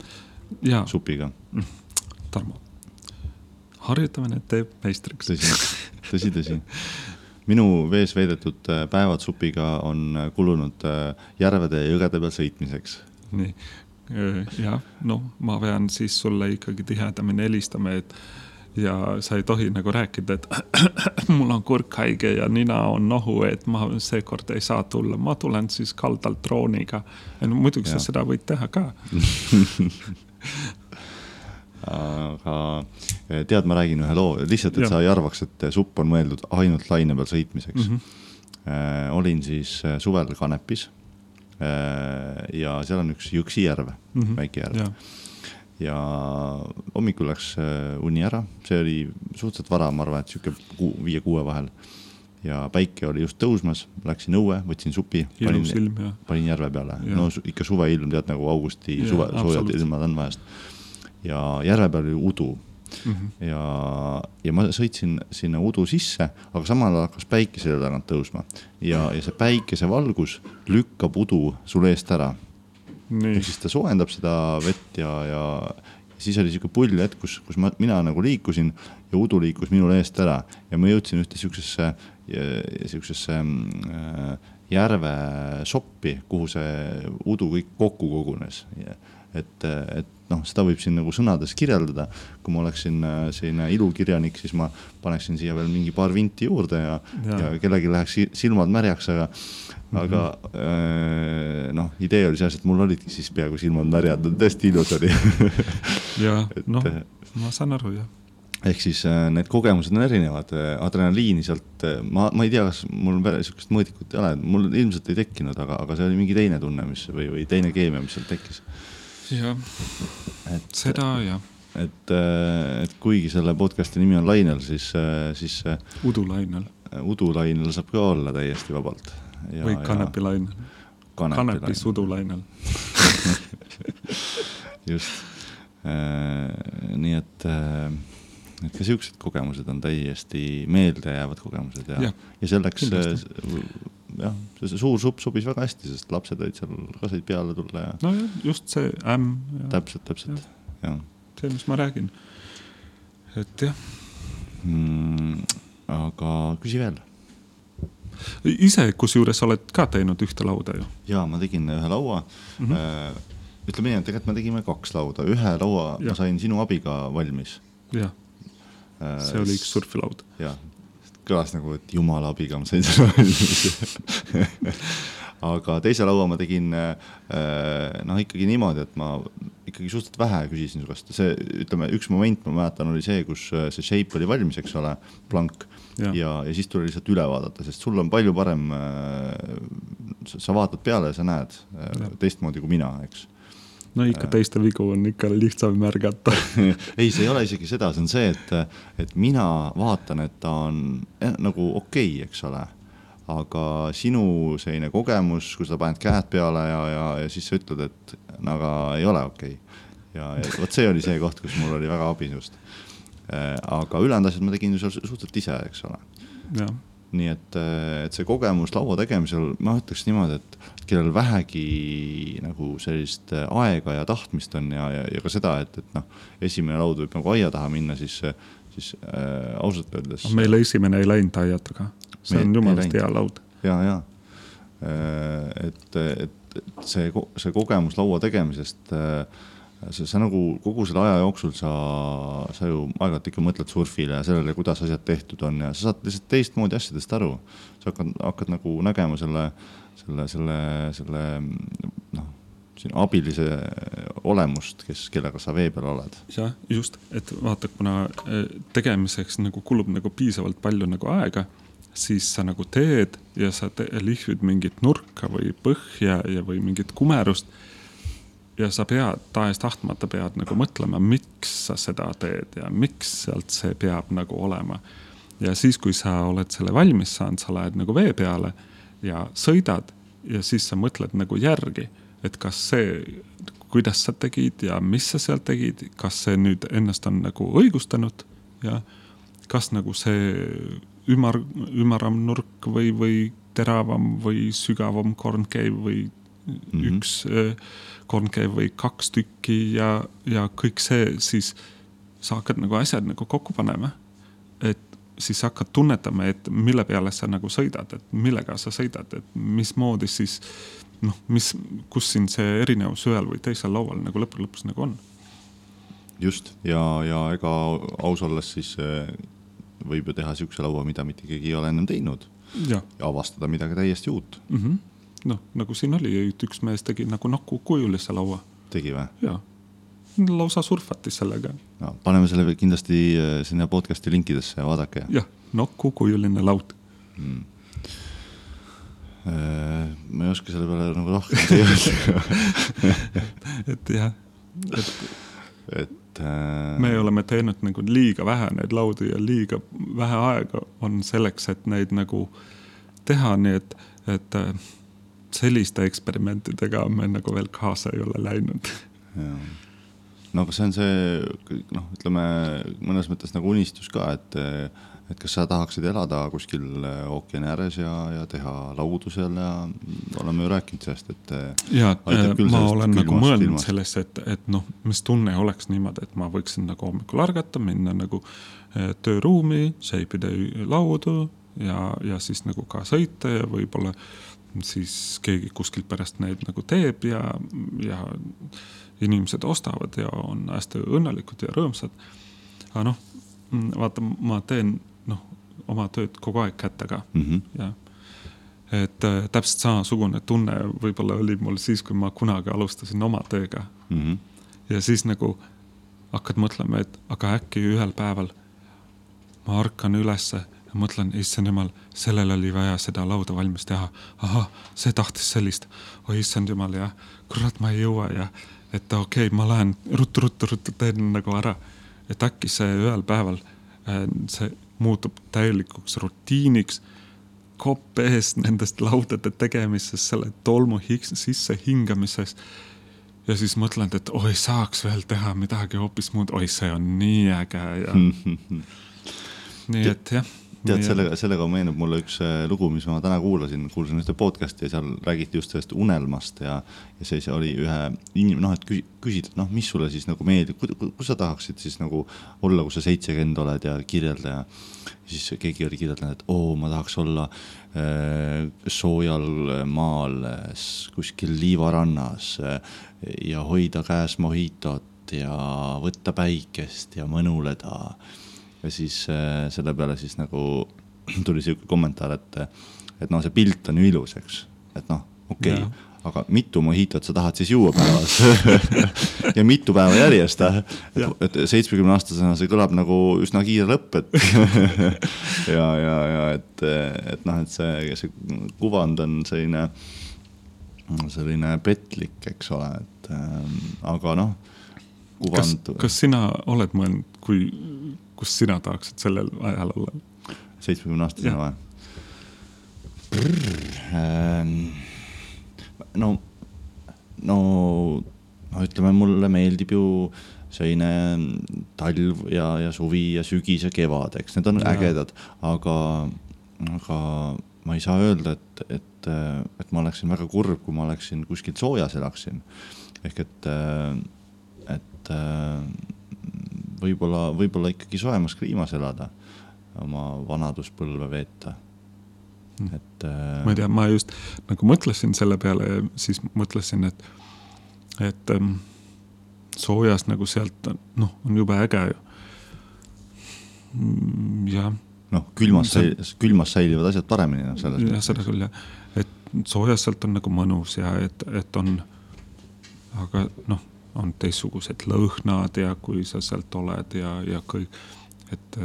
supiga. Mm. Tarmo, harjutamine teeb meistriks. tõsi, tõsi, tõsi minu vees veedetud äh, päevad supiga on äh, kulunud äh, järvede ja jõgede peal sõitmiseks. nii, jah, noh, ma pean siis sulle ikkagi tihedamini helistama, et ja sa ei tohi nagu rääkida, et mul on kurk haige ja nina on nohu, et ma seekord ei saa tulla, ma tulen siis kaldalt drooniga. no muidugi sa seda võid teha ka aga eh, tead, ma räägin ühe loo, lihtsalt, et Ja. sa ei arvaks, et supp on mõeldud ainult laine peal sõitmiseks mm. -hmm. olin siis eh, suvel Kanepis eh, ja seal on üks Jõksi järv mm. -hmm. väike järv ja, ja hommikul läks äh, uni ära, see oli suhteliselt vara, ma arvan, et sihuke kuu, viie-kuue vahel. ja päike oli just tõusmas, läksin õue, võtsin supi, panin, ilus ilm ja panin järve peale, Jah. no ikka suveilm, tead nagu augusti Jaa, suve, soojad ilmad on vahest. ja järve peal oli udu mm -hmm. ja, ja ma sõitsin sinna udu sisse, aga samal ajal hakkas päike selle tagant tõusma ja, ja see päikesevalgus lükkab udu sul eest ära ehk siis ta soojendab seda vett ja, ja siis oli sihuke pull hetk, kus, kus ma, mina nagu liikusin ja udu liikus minule eest ära ja ma jõudsin ühte siuksesse, siuksesse äh, järve soppi, kuhu see udu kõik kokku kogunes. et, et noh, seda võib siin nagu sõnades kirjeldada. kui ma oleksin äh, selline ilukirjanik, siis ma paneksin siia veel mingi paar vinti juurde ja, ja, ja kellelgi läheks si- silmad märjaks, aga Aga äh, noh, idee oli selles, et mul olidki siis peaaegu silmad märjad, tõesti ilus oli. Ja et, noh äh,, ma saan aru jah, ehk siis äh, need kogemused on erinevad, adrenaliini sealt, ma, ma ei tea, kas mul veel sihukest mõõdikut ei ole, mul ilmselt ei tekkinud, aga, aga see oli mingi teine tunne, mis või, või teine keemia, mis seal tekkis. jah, et, seda jah, et, et kuigi selle podcast'i nimi on Lainel, siis, siis udulainel udulainel saab ka olla täiesti vabalt. Või kanepilainel, kanepis udulainel. just äh,, nii et äh, et ka siuksed kogemused on täiesti meeldejäävad kogemused ja, ja, ja selleks äh, jah, see suur supp sobis väga hästi, sest lapsed olid seal ka said peale tulla ja nojah, just see ämm täpselt, täpselt, jah see, mis ma räägin. et jah, mm,. aga küsi veel. Ise kusjuures oled ka teinud ühte lauda ju. ja ma tegin ühe laua mm. -hmm. ütleme nii, et tegelikult me tegime kaks lauda, ühe laua ja. Ma sain sinu abiga valmis. jah, see oli üks surfilaud. jah, kõlas nagu, et jumala abiga ma sain selle valmis aga teise laua ma tegin äh, noh, ikkagi niimoodi, et ma ikkagi suhteliselt vähe küsisin su käest, see ütleme, üks moment ma mäletan, oli see, kus äh, see shape oli valmis, eks ole, blank ja, ja, ja siis tuli lihtsalt üle vaadata, sest sul on palju parem äh,. sa vaatad peale ja sa näed äh, teistmoodi kui mina, eks no ikka teiste vigu on ikka lihtsam märgata. ei, see ei ole isegi seda, see on see, et, et mina vaatan, et ta on eh, nagu okei okay,, eks ole. aga sinu selline kogemus, kui sa paned käed peale ja, ja, ja siis sa ütled, et no aga ei ole okei okay. ja, ja vot see oli see koht, kus mul oli väga abi sinust. Aga ülejäänud asjad ma tegin ju seal suhteliselt ise, eks ole nii et, et see kogemus laua tegemisel, ma ütleks niimoodi, et kellel vähegi nagu sellist aega ja tahtmist on ja, ja, ja ka seda, et, et noh, esimene laud võib nagu aia taha minna, siis, siis äh, ausalt öeldes. meil esimene ei läinud aia taga, see on jumalast hea laud. ja, ja et, et, et see, see kogemus laua tegemisest äh, sa, sa nagu kogu selle aja jooksul sa, sa ju aeg-ajalt ikka mõtled surfile ja sellele, kuidas asjad tehtud on ja sa saad lihtsalt teistmoodi asjadest aru. sa hakkad, hakkad nagu nägema selle, selle, selle, selle noh, sinu abilise olemust, kes, kellega sa vee peal oled. jah, just, et vaata, kuna eh, tegemiseks nagu kulub nagu piisavalt palju nagu aega, siis sa nagu teed ja sa te lihvid mingit nurka või põhja ja, või mingit kumerust. Ja sa pead tahes-tahtmata pead nagu mõtlema, miks sa seda teed ja miks sealt see peab nagu olema. ja siis, kui sa oled selle valmis saanud, sa lähed nagu vee peale ja sõidad ja siis sa mõtled nagu järgi, et kas see, kuidas sa tegid ja mis sa seal tegid, kas see nüüd ennast on nagu õigustanud ja kas nagu see ümar, ümaram nurk või, või teravam või sügavam kornkeev või mm Mhm. -hmm. üks äh, kornkeev või kaks tükki ja, ja kõik see, siis sa hakkad nagu asjad nagu kokku panema. et siis hakkad tunnetama, et mille peale sa nagu sõidad, et millega sa sõidad, et mismoodi siis noh, mis, kus siin see erinevus ühel või teisel laual nagu lõppude lõpuks nagu on. just ja, ja ega aus olles siis eh, võib ju teha siukse laua, mida mitte keegi ei ole ennem teinud ja, ja avastada midagi täiesti uut. mm -hmm. noh, nagu siin oli, üks mees tegi nagu nokukujulise laua tegi või? ja lausa surfati sellega. no paneme selle kindlasti äh, sinna podcast'i linkidesse ja vaadake. jah, nokkukujuline laud mm ma ei oska selle peale nagu rohkem öelda et jah, et, et äh.... me oleme teinud nagu liiga vähe neid laudu ja liiga vähe aega on selleks, et neid nagu teha, nii et, et äh, selliste eksperimentidega me nagu veel kaasa ei ole läinud. no aga see on see noh, ütleme mõnes mõttes nagu unistus ka, et et kas sa tahaksid elada kuskil äh, ookeani ääres ja, ja teha laudu seal ja oleme ju rääkinud sellest, et. Äh, ja ma olen nagu mõelnud ilmast. sellest, et, et noh, mis tunne oleks niimoodi, et ma võiksin nagu hommikul ärgata, minna nagu äh, tööruumi, seipida laudu ja, ja siis nagu ka sõita ja võib-olla siis keegi kuskilt pärast neid nagu teeb ja, ja inimesed ostavad ja on hästi õnnelikud ja rõõmsad. aga noh, vaata, ma teen noh, oma tööd kogu aeg kätega mm -hmm. ja et äh, täpselt samasugune tunne võib-olla oli mul siis, kui ma kunagi alustasin oma tööga mm. -hmm. ja siis nagu hakkad mõtlema, et aga äkki ühel päeval ma ärkan ülesse ja mõtlen, issand jumal, sellel oli vaja seda lauda valmis teha. ahah, see tahtis sellist, oi issand jumal, jah, kurat, ma ei jõua ja et okei okay,, ma lähen ruttu-ruttu-ruttu teen nagu ära. et äkki see ühel päeval äh, see muutub täielikuks rutiiniks. kopp ees nendest laudade tegemises, selle tolmu sisse hingamises. ja siis mõtlen, et oi, saaks veel teha midagi hoopis muud, oi, see on nii äge ja nii et jah tead, sellega, sellega meenub mulle üks äh, lugu, mis ma täna kuulasin, kuulasin ühte podcast'i ja seal räägiti just sellest unelmast ja, ja siis oli ühe inim-, noh, et küsida, et noh, mis sulle siis nagu meeldib, kus sa tahaksid siis nagu olla, kui sa seitsekümmend oled ja kirjelda ja siis keegi oli kirjeldanud, et oo, ma tahaks olla äh, soojal maal kuskil liivarannas äh, ja hoida käes mohitot ja võtta päikest ja mõnuleda ja siis äh, selle peale siis nagu tuli sihuke kommentaar, et, et noh, see pilt on ju ilus, eks, et noh, okei okay,, aga mitu mohitot sa tahad siis juua päevas? Ja mitu päeva järjest, et seitsmekümne aastasena see kõlab nagu üsna kiire lõpp, et ja, ja, ja et, et noh, et see, see kuvand on selline, selline petlik, eks ole, et ähm, aga noh. kas, kas sina oled mõelnud, kui kus sina tahaksid sellel ajal olla? seitsmekümne aastasena või? Ähm, no, no, no ütleme, mulle meeldib ju selline talv ja, ja suvi ja sügis ja kevad, eks need on ja. ägedad, aga, aga ma ei saa öelda, et, et, et ma oleksin väga kurb, kui ma oleksin kuskil soojas elaksin. ehk et, et võib-olla, võib-olla ikkagi soojemas kliimas elada, oma vanaduspõlve veeta hmm. et äh.... ma ei tea, ma just nagu mõtlesin selle peale ja siis mõtlesin, et, et ähm, soojas nagu sealt noh, on jube äge ju. Mm, jah. noh, külmas see..., külmas säilivad asjad paremini noh, selles mõttes. jah, seda küll jah, et soojas sealt on nagu mõnus ja et, et on, aga noh on teistsugused lõhnad ja kui sa sealt oled ja, ja kõik, et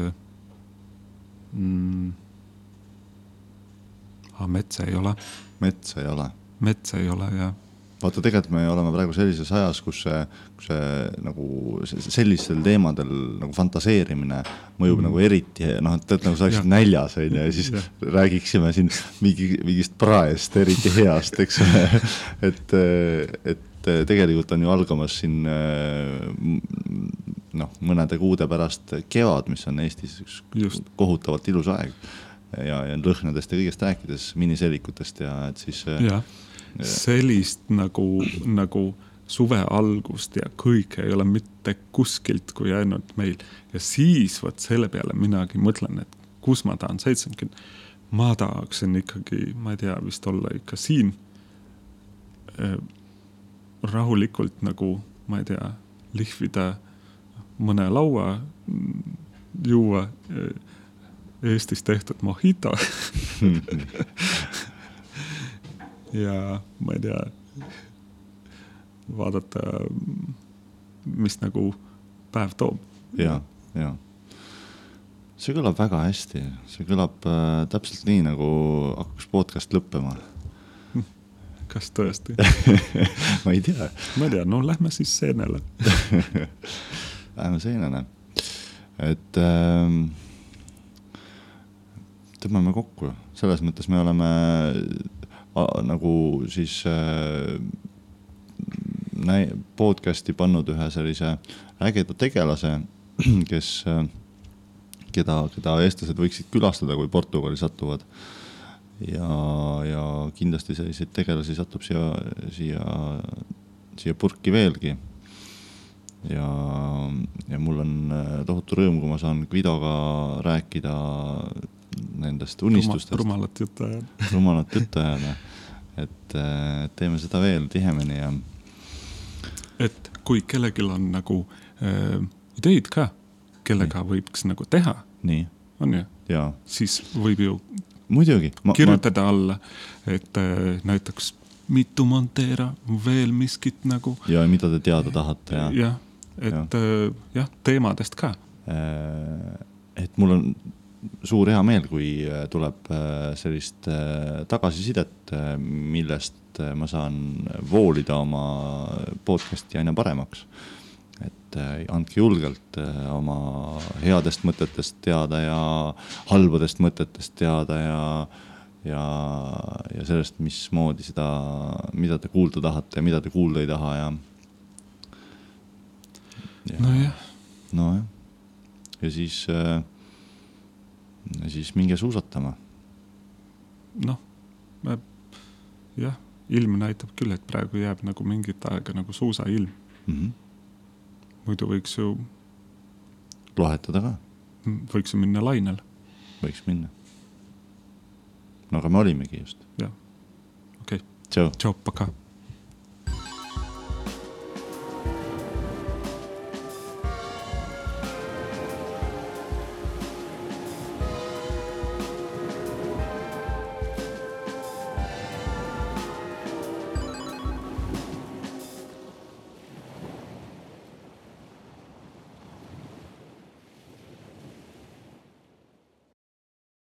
mm,. aga metsa ei ole. metsa ei ole. metsa ei ole jah vaata, tegelikult me oleme praegu sellises ajas, kus see, kus see nagu sellistel teemadel nagu fantaseerimine mõjub mm. nagu eriti noh, et, et nagu sa oleksid näljas onju ja siis ja. räägiksime siin mingi, mingist praest, eriti heast, eks ole et, et et eh, tegelikult on ju algamas siin eh, noh, mõnede kuude pärast kevad, mis on Eestis üks Just. kohutavalt ilus aeg. ja, ja lõhnadest ja kõigest rääkides, miniseelikutest ja et siis. Eh, jah, sellist nagu, nagu suve algust ja kõike ei ole mitte kuskilt kui ainult meil. ja siis vot selle peale minagi mõtlen, et kus ma tahan seitsekümmend. ma tahaksin ikkagi, ma ei tea, vist olla ikka siin rahulikult nagu, ma ei tea, lihvida mõne laua, juua eh, Eestis tehtud mojito ja ma ei tea, vaadata mis nagu päev toob. ja, ja see kõlab väga hästi, see kõlab äh, täpselt nii, nagu hakkas podcast lõppema. Kas tõesti? Ma ei tea. ma ei tea, no lähme siis seenele. Läheme seenele, et äh, tõmbame kokku, selles mõttes me oleme a, nagu siis äh, podcast'i pannud ühe sellise ägeda tegelase, kes äh, keda, keda eestlased võiksid külastada, kui Portugali satuvad. Ja, ja kindlasti selliseid tegelasi satub siia, siia, siia purki veelgi. ja, ja mul on äh, tohutu rõõm, kui ma saan Guidoga rääkida nendest unistustest. rumalat juttu ajada. rumalat juttu ajada, et äh, teeme seda veel tihemini ja. et kui kellelgi on nagu äh, ideid ka kellega nii. võiks nagu teha. on ju? siis võib ju muidugi kirjutada ma... alla, et äh, näiteks mitu monteera, veel miskit nagu. ja mida te teada tahate ja. jah, et ja. äh, jah, teemadest ka äh,. et mul on suur hea meel, kui tuleb sellist tagasisidet, millest ma saan voolida oma podcast'i aina paremaks et äh, andke julgelt äh, oma headest mõtetest teada ja halbadest mõtetest teada ja, ja, ja sellest, mismoodi seda, mida te kuulda tahate ja mida te kuulda ei taha ja, ja. nojah. nojah, ja siis äh,, siis minge suusatama. noh, jah, ilm näitab küll, et praegu jääb nagu mingit aega nagu suusailm mm. -hmm muidu võiks ju. lohetada ka. võiks ju minna lainele. võiks minna. no aga me olimegi just. jah, okei okay.. tšau. tšau, pakaa